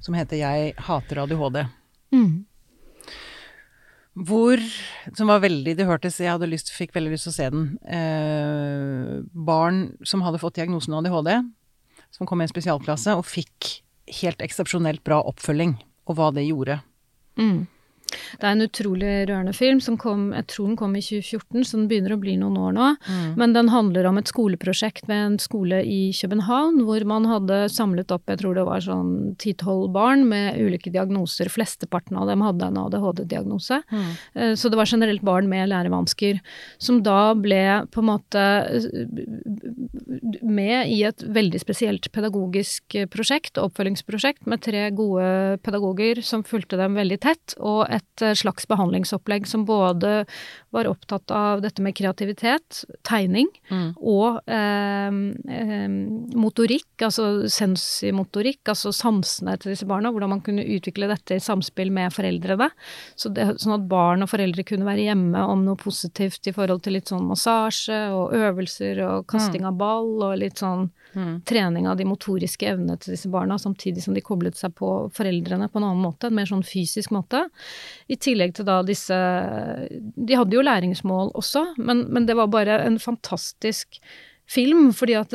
som heter Jeg hater ADHD. Mm. Hvor Som var veldig Det hørtes Jeg hadde lyst, fikk veldig lyst til å se den. Eh, barn som hadde fått diagnosen ADHD, som kom i en spesialklasse og fikk helt eksepsjonelt bra oppfølging, og hva det gjorde. Mm. Det er en utrolig rørende film som kom, jeg tror den kom i 2014, så den begynner å bli noen år nå. Men den handler om et skoleprosjekt ved en skole i København, hvor man hadde samlet opp, jeg tror det var sånn ti-tolv barn med ulike diagnoser. Flesteparten av dem hadde en ADHD-diagnose. Mm. Så det var generelt barn med lærevansker, som da ble på en måte eh, med i et veldig spesielt pedagogisk eh, prosjekt, oppfølgingsprosjekt, med tre gode pedagoger som fulgte dem veldig tett, og et eh, slags behandlingsopplegg som både var opptatt av dette med kreativitet, tegning, Mm. og eh, motorikk, altså sensimotorikk, altså sansene til disse barna, hvordan man kunne utvikle dette i samspill med foreldrene. Så det, sånn at barn og foreldre kunne være hjemme om noe positivt i forhold til litt sånn massasje og øvelser og kasting av ball og litt sånn Mm. trening av de motoriske evnene til disse barna, samtidig som de koblet seg på foreldrene på en annen måte, en mer sånn fysisk måte. I tillegg til da disse De hadde jo læringsmål også, men, men det var bare en fantastisk film, fordi at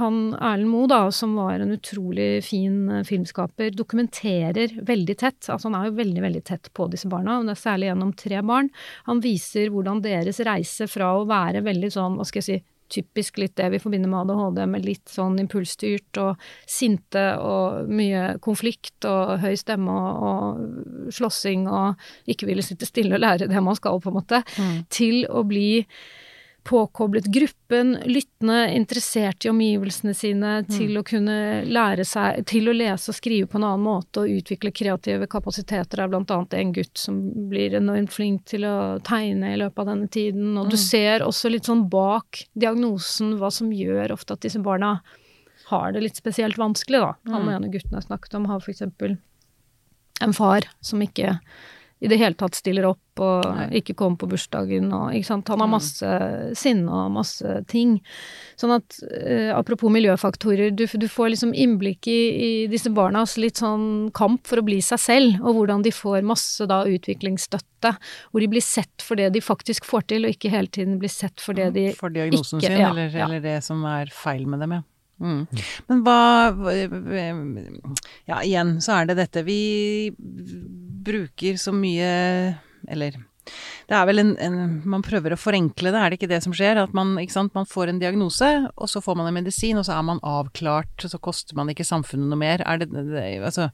han Erlend Moe, da, som var en utrolig fin eh, filmskaper, dokumenterer veldig tett. Altså han er jo veldig, veldig tett på disse barna, og det er særlig gjennom tre barn. Han viser hvordan deres reise fra å være veldig sånn, hva skal jeg si, typisk litt det vi forbinder med ADHD, med litt sånn impulsstyrt og sinte og mye konflikt og høy stemme og, og slåssing og ikke ville sitte stille og lære det man skal, på en måte, Mm. til å bli påkoblet gruppen, lyttende, interessert i omgivelsene sine, til å kunne lære seg Til å lese og skrive på en annen måte og utvikle kreative kapasiteter. Det er annet en gutt som blir enormt flink til å tegne i løpet av denne tiden. Og du ser også litt sånn bak diagnosen hva som gjør ofte at disse barna har det litt spesielt vanskelig, da. Han ene gutten jeg snakket om, har eksempel en far som ikke i det hele tatt stiller opp og Nei. ikke kommer på bursdagen og ikke sant. Han har Mm. masse sinne og masse ting. Sånn at eh, apropos miljøfaktorer, du, du får liksom innblikk i, i disse barnas litt sånn kamp for å bli seg selv, og hvordan de får masse da utviklingsstøtte, hvor de blir sett for det de faktisk får til, og ikke hele tiden blir sett for det de ikke For diagnosen ikke- sin, ja, eller, ja. eller det som er feil med dem, ja. Mm. Men hva Ja, igjen så er det dette Vi bruker så mye Eller det er vel en, en Man prøver å forenkle det, er det ikke det som skjer? At man, ikke sant, man får en diagnose, og så får man en medisin, og så er man avklart, og så koster man ikke samfunnet noe mer. Er det, det Altså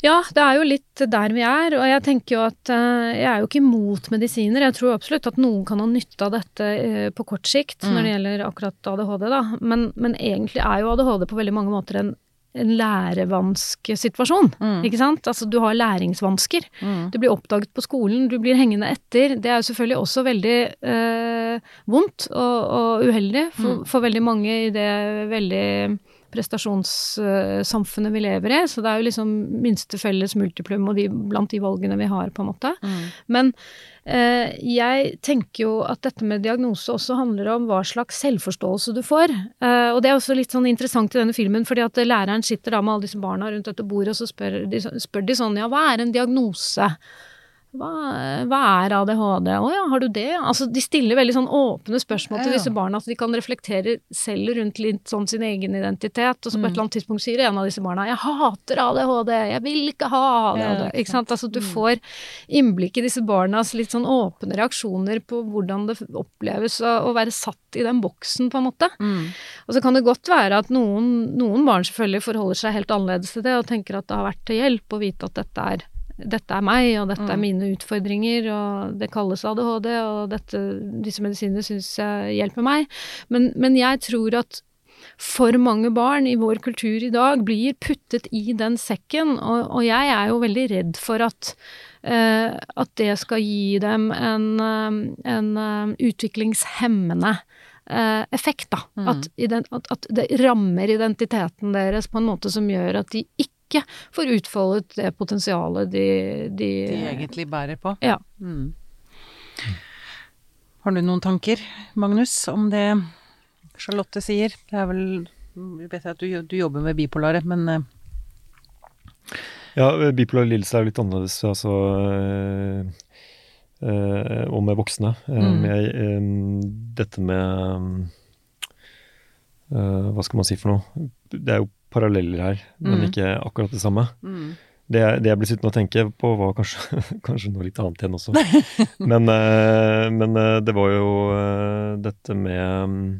Ja, det er jo litt der vi er, og jeg tenker jo at eh, jeg er jo ikke imot medisiner. Jeg tror absolutt at noen kan ha nytte av dette eh, på kort sikt Mm. når det gjelder akkurat ADHD, da. Men, men egentlig er jo ADHD på veldig mange måter en, en lærevanskesituasjon, Mm. ikke sant? Altså du har læringsvansker. mm. Du blir oppdaget på skolen, du blir hengende etter. Det er jo selvfølgelig også veldig øh, vondt og, og uheldig for, Mm. for veldig mange i det veldig prestasjonssamfunnet vi lever i. Så det er jo liksom minste felles multiplum og de, blant de valgene vi har, på en måte. Mm. Men eh, jeg tenker jo at dette med diagnose også handler om hva slags selvforståelse du får. Eh, og det er også litt sånn interessant i denne filmen, fordi at læreren sitter da med alle disse barna rundt dette bordet, og så spør de, spør de sånn ja, hva er en diagnose? Hva, hva er ADHD? Å ja, har du det? Altså, de stiller veldig sånn åpne spørsmål til disse barna, så de kan reflektere selv rundt litt sånn sin egen identitet. Og så på et eller annet tidspunkt sier en av disse barna 'jeg hater ADHD', 'jeg vil ikke ha ADHD'. Ikke sant? Altså, du får innblikk i disse barnas litt sånn åpne reaksjoner på hvordan det oppleves å være satt i den boksen, på en måte. Mm. Og så kan det godt være at noen, noen barn selvfølgelig forholder seg helt annerledes til det, og tenker at det har vært til hjelp å vite at dette er, dette er meg, og dette er Mm. mine utfordringer, og det kalles ADHD, og dette, disse medisinene syns jeg hjelper meg. Men, men jeg tror at for mange barn i vår kultur i dag blir puttet i den sekken, og, og jeg er jo veldig redd for at uh, at det skal gi dem en, eh, en uh, utviklingshemmende effekt, da. Mm. At, at, at det rammer identiteten deres på en måte som gjør at de ikke får utfoldet det potensialet de, de, De egentlig bærer på. Ja. Mm. Har du noen tanker, Magnus, om det Charlotte sier? Det er vel Vi vet at du, du jobber med bipolare, men eh, Ja, bipolar lidelse er jo litt annerledes, altså øh, øh, Og med voksne. Mm. jeg, øh, dette med øh, Hva skal man si for noe? Det er jo paralleller her, men Mm. ikke akkurat det samme. mm. Det, det jeg ble sittende og tenke på, var kanskje, kanskje noe litt annet igjen også. men, øh, men øh, det var jo øh, dette med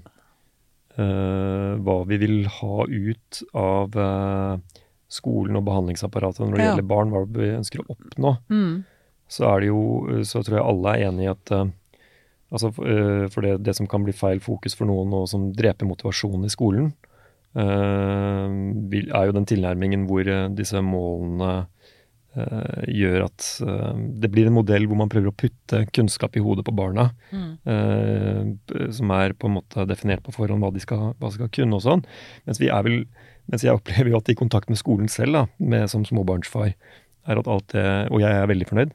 uh, hva vi vil ha ut av uh, skolen og behandlingsapparatet når det Ja. gjelder barn, hva vi ønsker å oppnå. Mm. Så er det jo, så tror jeg alle er enig i at uh, altså, For det, det som kan bli feil fokus for noen, og som dreper motivasjonen i skolen, er jo den tilnærmingen hvor øh, disse målene øh, gjør at det blir en modell hvor man prøver å putte kunnskap i hodet på barna, Mm. som er på en måte definert på forhånd hva de skal, hva de skal kunne og sånn. Mens vi vel mens jeg opplever jo at i kontakt med skolen selv, da, med, som småbarnsfar, er at alt det Og jeg er veldig fornøyd.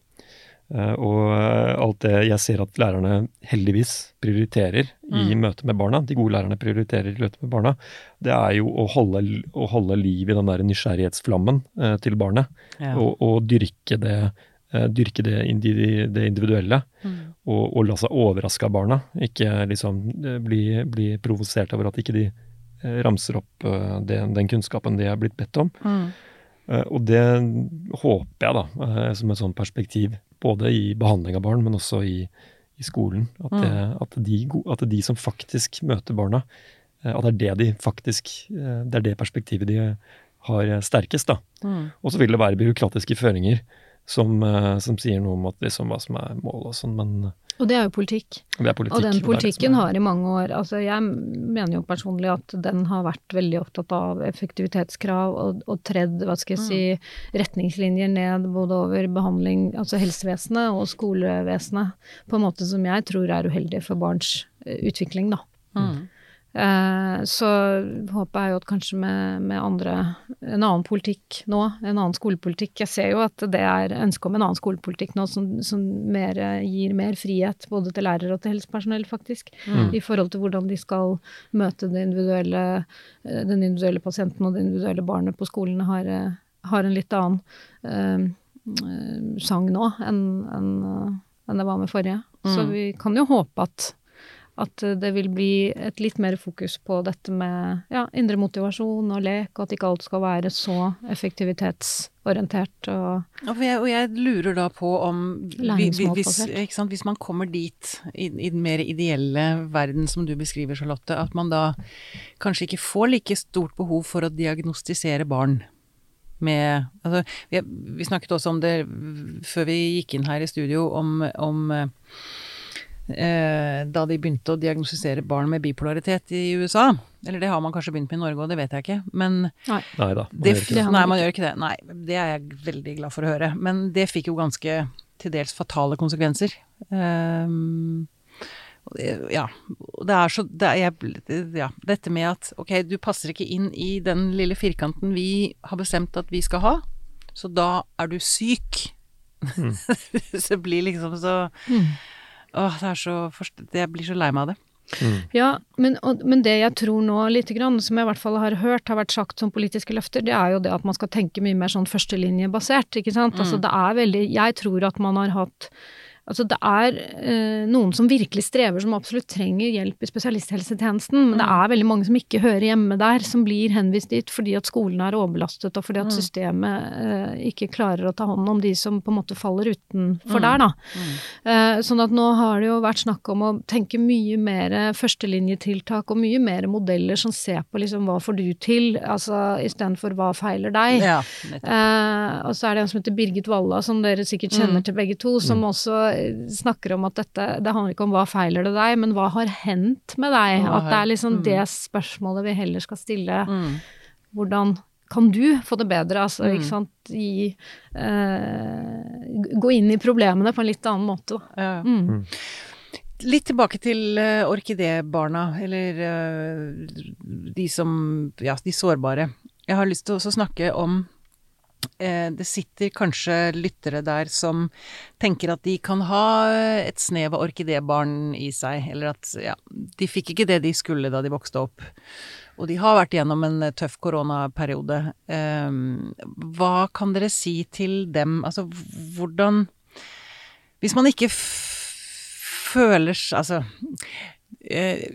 Eh, og eh, alt det jeg ser at lærerne heldigvis prioriterer i Mm. møte med barna, de gode lærerne prioriterer i møte med barna, det er jo å holde, å holde liv i den der nysgjerrighetsflammen eh, til barnet. Ja. Og, og dyrke det, dyrke det, indi- det individuelle. Mm. Og, og la seg overraske av barna. Ikke liksom bli, bli provosert over at ikke de ramser opp den, den kunnskapen de er blitt bedt om. Mm. Eh, Og det håper jeg, da, eh, som et sånt perspektiv, både i behandling av barn, men også i, i skolen. At, det, at, de, at de som faktisk møter barna, eh, at det er det de faktisk eh, Det er det perspektivet de har eh, sterkest, da. Mm. Og så vil det være byråkratiske føringer som, eh, som sier noe om at liksom, hva som er målet og sånn, men Og det er jo politikk. det er politikk. Og den politikken har i mange år Altså, jeg mener jo personlig at den har vært veldig opptatt av effektivitetskrav og, og tredd, hva skal jeg si, retningslinjer ned både over behandling, altså helsevesenet og skolevesenet, på en måte som jeg tror er uheldig for barns eh, utvikling, da. Mm. Eh, så håpet er jo at kanskje med, med, andre En annen politikk nå, en annen skolepolitikk Jeg ser jo at det er ønske om en annen skolepolitikk nå som, som mer, gir mer frihet både til lærere og til helsepersonell, faktisk. Mm. I forhold til hvordan de skal møte individuelle, eh, den individuelle pasienten og det individuelle barnet på skolen har, eh, har en litt annen uh, sang nå enn en, en det var med forrige. Mm. Så vi kan jo håpe at at det vil bli et litt mer fokus på dette med ja, indre motivasjon og lek, og at ikke alt skal være så effektivitetsorientert og Og jeg, og jeg lurer da på om hvis, hvis, man kommer dit, i, i, den mer ideelle verden som du beskriver, Charlotte, at man da kanskje ikke får like stort behov for å diagnostisere barn med Altså, vi, vi snakket også om det før vi gikk inn her i studio, om, om eh, da de begynte å diagnostisere barn med bipolaritet i USA. Eller det har man kanskje begynt med i Norge, og det vet jeg ikke. Men Nei, man det, det. Nei, man gjør ikke det. Nei, det er jeg veldig glad for å høre. Men det fikk jo ganske til dels fatale konsekvenser. Um, ja, det er så det er, ja, dette med at ok, du passer ikke inn i den lille firkanten vi har bestemt at vi skal ha, så da er du syk. Mm. så det blir liksom så mm. Åh, det er så Jeg blir så lei meg av det. Mm. Ja, men, og, men, det jeg tror nå lite grann, som jeg i hvert fall har hørt har vært sagt som politiske løfter, det er jo det at man skal tenke mye mer sånn førstelinjebasert, ikke sant. Altså, mm. Altså det er veldig Jeg tror at man har hatt Altså det er eh, noen som virkelig strever, som absolutt trenger hjelp i spesialisthelsetjenesten, men det mm. er veldig mange som ikke hører hjemme der, som blir henvist dit fordi at skolen er overbelastet, og fordi at mm. systemet eh, ikke klarer å ta hånd om de som på en måte faller utenfor mm. der, da. Mm. Eh, sånn at nå har det jo vært snakk om å tenke mye mer førstelinjetiltak og mye mer modeller som ser på liksom hva får du til, altså istedenfor hva feiler deg. Ja, eh, og så er det en som heter Birgit Walla, som dere sikkert kjenner mm. til begge to, som også snakker om at dette Det handler ikke om hva feiler det deg, men hva har hendt med deg? At det er liksom mm. det spørsmålet vi heller skal stille. Mm. Hvordan kan du få det bedre? Altså, mm. ikke sant Gi eh, Gå inn i problemene på en litt annen måte. Ja. Mm. mm. Litt tilbake til uh, orkidébarna, eller uh, de som Ja, de sårbare. Jeg har lyst til å snakke om det sitter kanskje lyttere der som tenker at de kan ha et snev av orkidébarn i seg, eller at ja, de fikk ikke det de skulle da de vokste opp. Og de har vært gjennom en tøff koronaperiode. Ehm, hva kan dere si til dem? Altså hvordan Hvis man ikke føler Altså eh,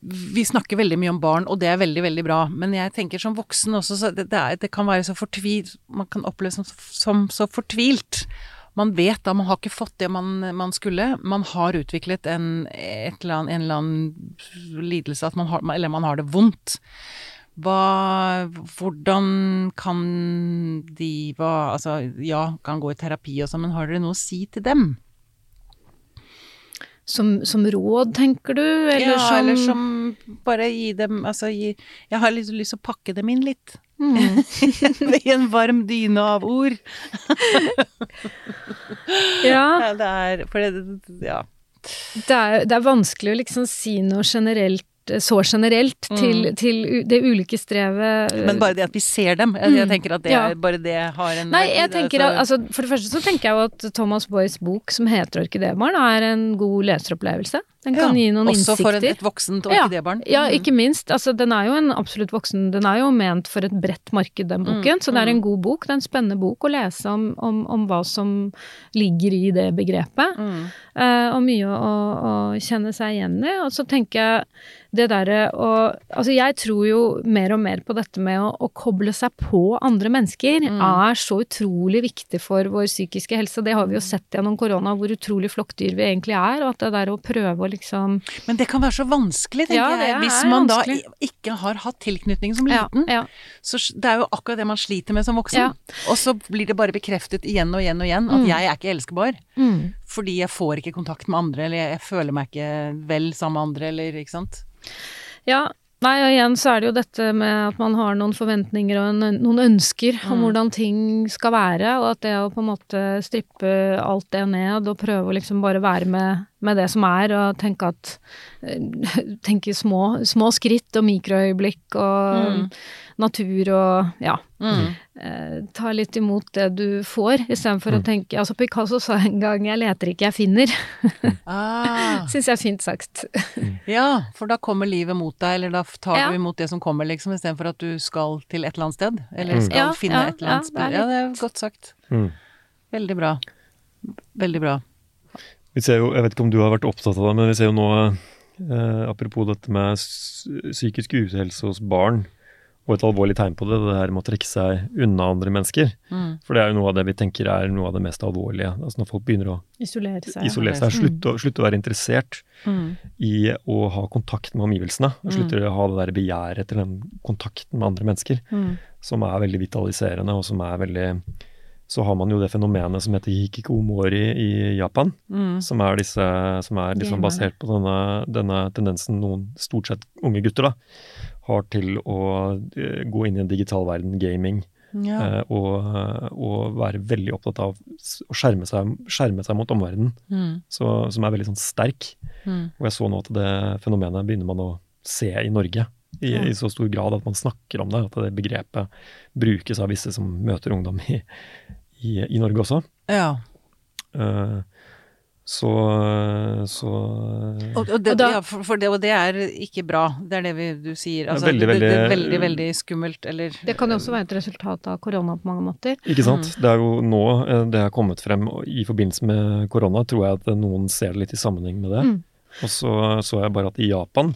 vi snakker veldig mye om barn, og det er veldig, veldig bra. Men jeg tenker som voksen også, så det, det, er, det kan være så fortvilt Man kan oppleve som, som, så fortvilt. Man vet da man har ikke fått det man, man skulle. Man har utviklet en, eller annen, en eller annen lidelse, at man har, eller man har det vondt. Hva Hvordan kan de hva, Altså, ja, kan gå i terapi og sånn, men har dere noe å si til dem? Som, som, råd, tenker du? Eller ja, som eller som bare gi dem Altså gi Jeg har liksom lyst til å pakke dem inn litt. Mm. I en varm dyne av ord. ja. ja. Det er For det Ja. Det er, det er vanskelig å liksom si noe generelt så generelt til, mm. til, det ulike strevet Men bare det at vi ser dem, jeg, jeg mm. tenker at det ja. bare det har en Nei, jeg tenker at, altså, For det første så tenker jeg jo at Thomas Boys bok som heter 'Orkidebarn', er en god leseropplevelse. Den kan ja, gi noen også innsikter. Også for et, et voksent og Ja, ja, ikke minst. Altså, den er jo en absolutt voksen Den er jo ment for et bredt marked, den boken. Mm, så det er en god bok. Det er en spennende bok å lese om, om, om hva som ligger i det begrepet. Mm. Uh, og mye å, å, kjenne seg igjen i. Og så tenker jeg det derre å Altså, jeg tror jo mer og mer på dette med å, å koble seg på andre mennesker mm. er så utrolig viktig for vår psykiske helse. Det har vi jo sett gjennom korona, hvor utrolig flokkdyr vi egentlig er. Og at det der å prøve å liksom Men det kan være så vanskelig, tenker ja, jeg. Hvis man vanskelig. da ikke har hatt tilknytning som liten. Ja, ja. Så det er jo akkurat det man sliter med som voksen. Og så blir det bare bekreftet igjen og igjen og igjen at mm. jeg er ikke elskbar. Mm. Fordi jeg får ikke kontakt med andre, eller jeg føler meg ikke vel sammen med andre, eller ikke sant. Ja, Nei, og igjen så er det jo dette med at man har noen forventninger og en, noen ønsker mm. om hvordan ting skal være, og at det å på en måte strippe alt det ned og prøve å liksom bare være med med det som er, og tenke at Tenke små, små skritt og mikroøyeblikk og Mm. Natur og ja. Mm. Eh, ta litt imot det du får, istedenfor å tenke Altså Picasso sa en gang 'jeg leter ikke, jeg finner'. Ah, Syns jeg er fint sagt. ja, for da kommer livet mot deg, eller da tar Ja. du imot det som kommer, liksom, istedenfor at du skal til et eller annet sted. Eller Mm. skal Ja, finne ja, et eller annet ja, det er sted. Ja, det er godt sagt. Mm. Veldig bra. Veldig bra. Vi ser jo, jeg vet ikke om du har vært opptatt av det, men vi ser jo nå, eh, apropos dette med psykisk uhelse hos barn, og et alvorlig tegn på det, det her med å trekke seg unna andre mennesker. Mm. For det er jo noe av det vi tenker er noe av det mest alvorlige. Altså når folk begynner å Isolere seg. isolere seg, slutte, å- slutte å være interessert Mm. i å ha kontakt med omgivelsene. og Slutter å ha det der begjæret etter den kontakten med andre mennesker, Mm. som er veldig vitaliserende, og som er veldig Så har man jo det fenomenet som heter hikikomori i Japan, Mm. som er, disse, som er liksom basert på denne, denne tendensen noen, stort sett unge gutter, da, har til å eh, gå inn i en digital verden, gaming, Ja. eh, og, og være veldig opptatt av å skjerme seg, skjerme seg mot omverdenen, Mm. så, som er veldig sånn sterk. Mm. Og jeg så nå at det fenomenet begynner man å se i Norge. I, Ja. I så stor grad at man snakker om det, at det begrepet brukes av visse som møter ungdom i, i, i Norge også. ja. Eh, så så Og, og, det, Og da- ja, for, for det, og det er ikke bra. Det er det vi, du sier. Altså, veldig, det, det, det er veldig- veldig, veldig skummelt, eller Det kan jo også være et resultat av korona på mange måter. Ikke sant. Mm. Det er jo nå eh, det har kommet frem i forbindelse med korona, tror jeg at noen ser det litt i sammenheng med det. Mm. Og så så jeg bare at i Japan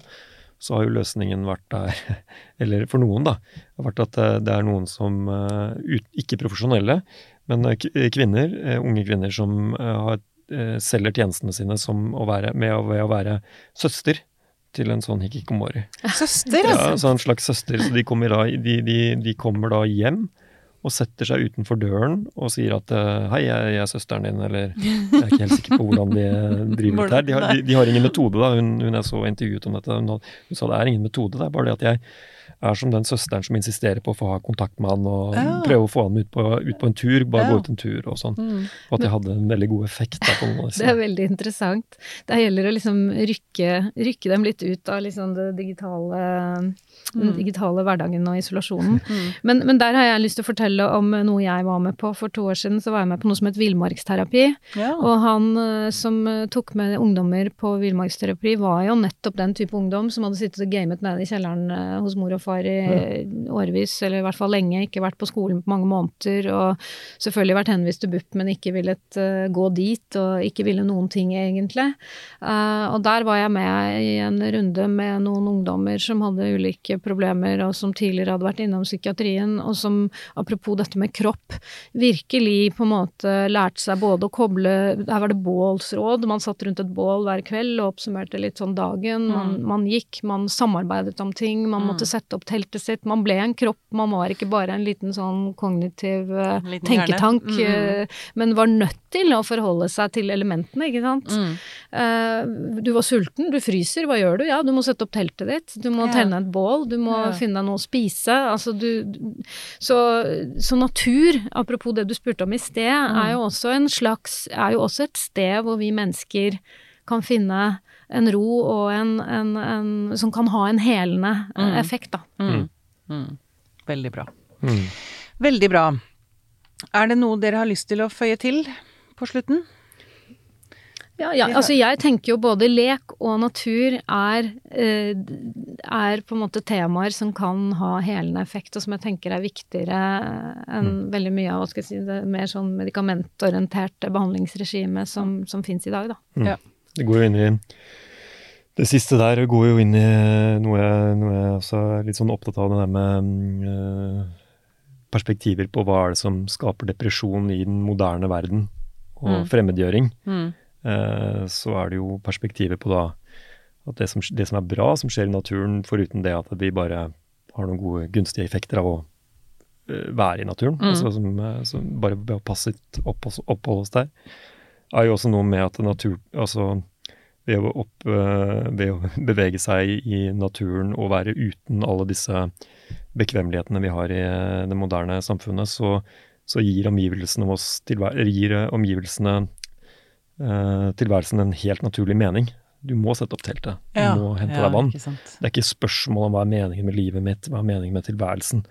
så har jo løsningen vært der, eller for noen da, har vært at eh, det er noen som eh, ikke profesjonelle, men eh, kvinner, eh, unge kvinner som eh, har, eh, selger tjenestene sine som å være, med å, ved å være søster til en sånn hikikomori. Søster, Ja, altså! så en slags søster. Så de kommer, da, de, de, de kommer da hjem og setter seg utenfor døren og sier at eh, 'hei, jeg, er søsteren din', eller Jeg er ikke helt sikker på hvordan de eh, driver dette her. De har, de, de har ingen metode, da. Hun, hun jeg så intervjuet om dette, hun, hun sa det er ingen metode, det er bare det at jeg er som den søsteren som insisterer på å få ha kontakt med han og Ja. prøve å få han ut på, ut på en tur, bare Ja. gå ut en tur og sånn. Mm. Og at det hadde en veldig god effekt. Da, på noen Det er veldig interessant. Det gjelder å liksom rykke, rykke dem litt ut av liksom det digitale, den Mm. digitale hverdagen og isolasjonen. Mm. Men, men der har jeg lyst til å fortelle om noe jeg var med på. For to år siden så var jeg med på noe som het villmarksterapi. Ja. Og han eh, som eh, tok med ungdommer på villmarksterapi, var jo nettopp den type ungdom som hadde sittet og gamet nede i kjelleren eh, hos mor og far i ja. årevis, eller i hvert fall lenge, ikke vært på skolen på mange måneder, og selvfølgelig vært henvist til BUP, men ikke villet gå dit, og ikke ville noen ting, egentlig. Og der var jeg med i en runde med noen ungdommer som hadde ulike problemer, og som tidligere hadde vært innom psykiatrien, og som, apropos dette med kropp, virkelig på en måte lærte seg både å koble Her var det bålsråd, man satt rundt et bål hver kveld og oppsummerte litt sånn dagen. Man, man gikk, man samarbeidet om ting, man måtte sette opp teltet sitt. Man ble en kropp, man var ikke bare en liten sånn kognitiv eh, liten tenketank. Mm. eh, men var nødt til å forholde seg til elementene, ikke sant. Mm. Eh, du var sulten, du fryser, hva gjør du? Ja, du må sette opp teltet ditt, du må Ja. tenne et bål, du må Ja. finne deg noe å spise. Altså du, du- så, så natur, apropos det du spurte om i sted, Mm. er jo også en slags Er jo også et sted hvor vi mennesker kan finne en ro og en, en, en Som kan ha en helende Mm. effekt, da. Mm. Mm. Veldig bra. Mm. Veldig bra. Er det noe dere har lyst til å føye til på slutten? Ja, ja, altså jeg tenker jo både lek og natur er, eh, er på en måte temaer som kan ha helende effekt, og som jeg tenker er viktigere enn veldig mye av hva skal jeg si, det mer sånn medikamentorienterte behandlingsregime som, som fins i dag, da. Det går jo inn i Det siste der går jo inn i noe jeg, noe jeg også er litt sånn opptatt av, det der med mm, eh, perspektiver på hva er det som skaper depresjon i den moderne verden, og Mm. fremmedgjøring. Mm. Eh, så er det jo perspektivet på da at det som, det som er bra som skjer i naturen, foruten det at vi bare har noen gode, gunstige effekter av å eh, være i naturen, Mm. altså som, eh, som bare ved å passe opp, oppholde oss der, er jo også noe med at natur Altså ved å, opp, ved å bevege seg i naturen og være uten alle disse bekvemmelighetene vi har i det moderne samfunnet, så, så gir omgivelsene oss tilvæ- gir omgivelsene eh, tilværelsen en helt naturlig mening. Du må sette opp teltet. Du Ja, må hente ja, deg vann. Det er ikke spørsmål om hva er meningen med livet mitt, hva er meningen med tilværelsen.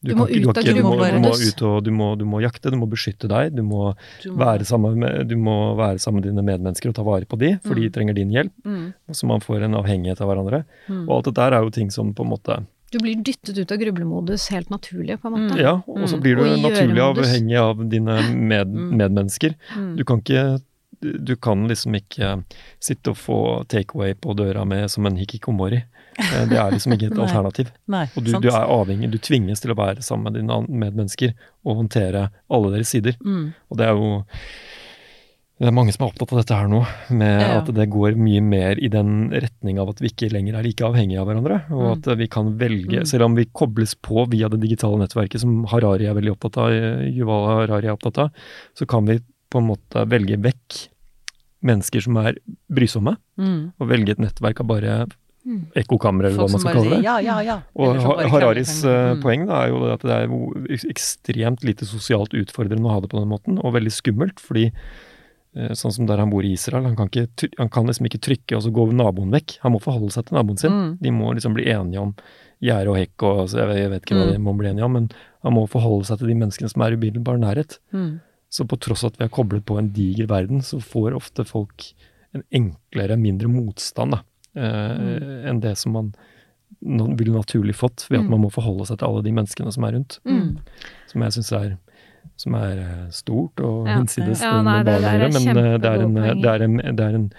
Du må ikke- ut av gruveområdet. du du, du, må, du må jakte, du må beskytte deg, du må, Du må- være sammen med, du må være sammen med dine medmennesker og ta vare på de, for de trenger din hjelp. Mm, Så man får en avhengighet av hverandre. mm. Og alt dette er jo ting som på en måte Du blir dyttet ut av grublemodus helt naturlig, på en måte. Mm. Ja, og så Mm. blir du mm. naturlig avhengig av dine med, Mm. medmennesker. Mm. Du kan ikke du kan liksom ikke sitte og få takeaway på døra med som en hikikomori. Eh, Det er liksom ikke et alternativ. Nei, Og du, du er avhengig, du tvinges til å være sammen med dine medmennesker og håndtere alle deres sider. Mm. Og det er jo det er mange som er opptatt av dette her nå, med Ja, at det går mye mer i den retning av at vi ikke lenger er like avhengige av hverandre. Og Mm. at vi kan velge, Mm. selv om vi kobles på via det digitale nettverket som Harari er veldig opptatt av, eh, Yuval Harari er opptatt av, så kan vi på en måte velge vekk mennesker som er brysomme, Mm. og velge et nettverk av bare Mm. ekkokamre, eller hva man skal kalle det. ja, ja, ja. Og Hararis Mm. poeng da, er jo at det er ekstremt lite sosialt utfordrende å ha det på den måten, og veldig skummelt, fordi eh, sånn som der han bor i Israel, han kan, ikke, han kan liksom ikke trykke og så gå naboen vekk. Han må forholde seg til naboen sin. Mm. De må liksom bli enige om gjerde og hekk og altså, jeg, vet, jeg vet ikke hva Mm. de må bli enige om, men han må forholde seg til de menneskene som er i umiddelbar nærhet. Mm. Så på tross av at vi er koblet på en diger verden, så får ofte folk en enklere, mindre motstand da, eh, enn det som man ville naturlig fått, ved at Mm. man må forholde seg til alle de menneskene som er rundt. Mm. Som jeg syns er, som er eh, stort og hinsides Ja, ja, det men eh, det er, en, det, er en, det, er en,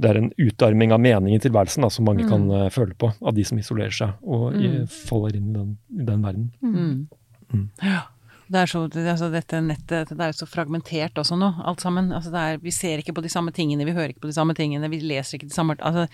det er en utarming av mening i tilværelsen da, som mange Mm. kan eh, føle på, av de som isolerer seg og i, Mm. faller inn i den, i den verden. Mm. Mm. Ja. Det er så, altså dette nettet det er jo så fragmentert også nå, alt sammen. Altså er, vi ser ikke på de samme tingene, vi hører ikke på de samme tingene, vi leser ikke de samme altså,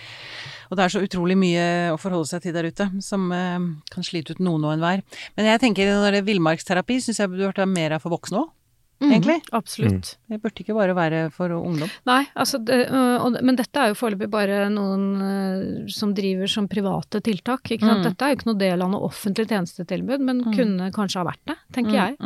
Og det er så utrolig mye å forholde seg til der ute, som eh, kan slite ut noen og enhver. Men jeg tenker når det er villmarksterapi, syns jeg burde vært mer av for voksne òg, Mhm, egentlig. Absolutt. Det burde ikke bare være for ungdom. Nei, altså det, øh, og, men dette er jo foreløpig bare noen øh, som driver som private tiltak. Ikke sant? Mm. Dette er jo ikke noe del av noe offentlig tjenestetilbud, men Mm. kunne kanskje ha vært det, tenker jeg.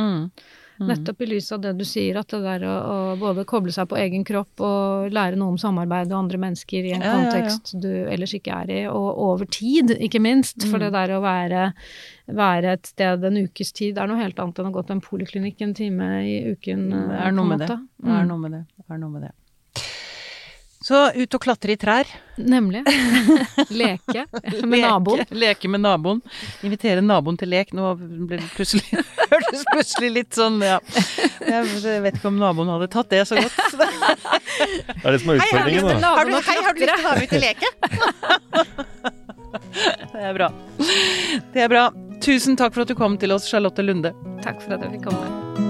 Mm. Mm. Nettopp i lys av det du sier, at det der å, å både koble seg på egen kropp og lære noe om samarbeid og andre mennesker i en Ja, ja, ja. kontekst du ellers ikke er i, og over tid, ikke minst. For Mm. det der å være, være et sted en ukes tid er noe helt annet enn å gå til en poliklinikk en time i uken. Det øh, er noe med det. Det er Mm. noe med det. Det er noe med det. Så ut og klatre i trær. Nemlig. Leke med naboen. Leke, leke med naboen. Invitere naboen til lek. Nå ble det plutselig hørtes plutselig litt sånn, ja. Jeg vet ikke om naboen hadde tatt det så godt. Det er det som er utfordringen, da. Har du, hei, har du lyst til å ha med ut i leke? Det er bra. Det er bra. Tusen takk for at du kom til oss, Charlotte Lunde. Takk for at jeg fikk komme.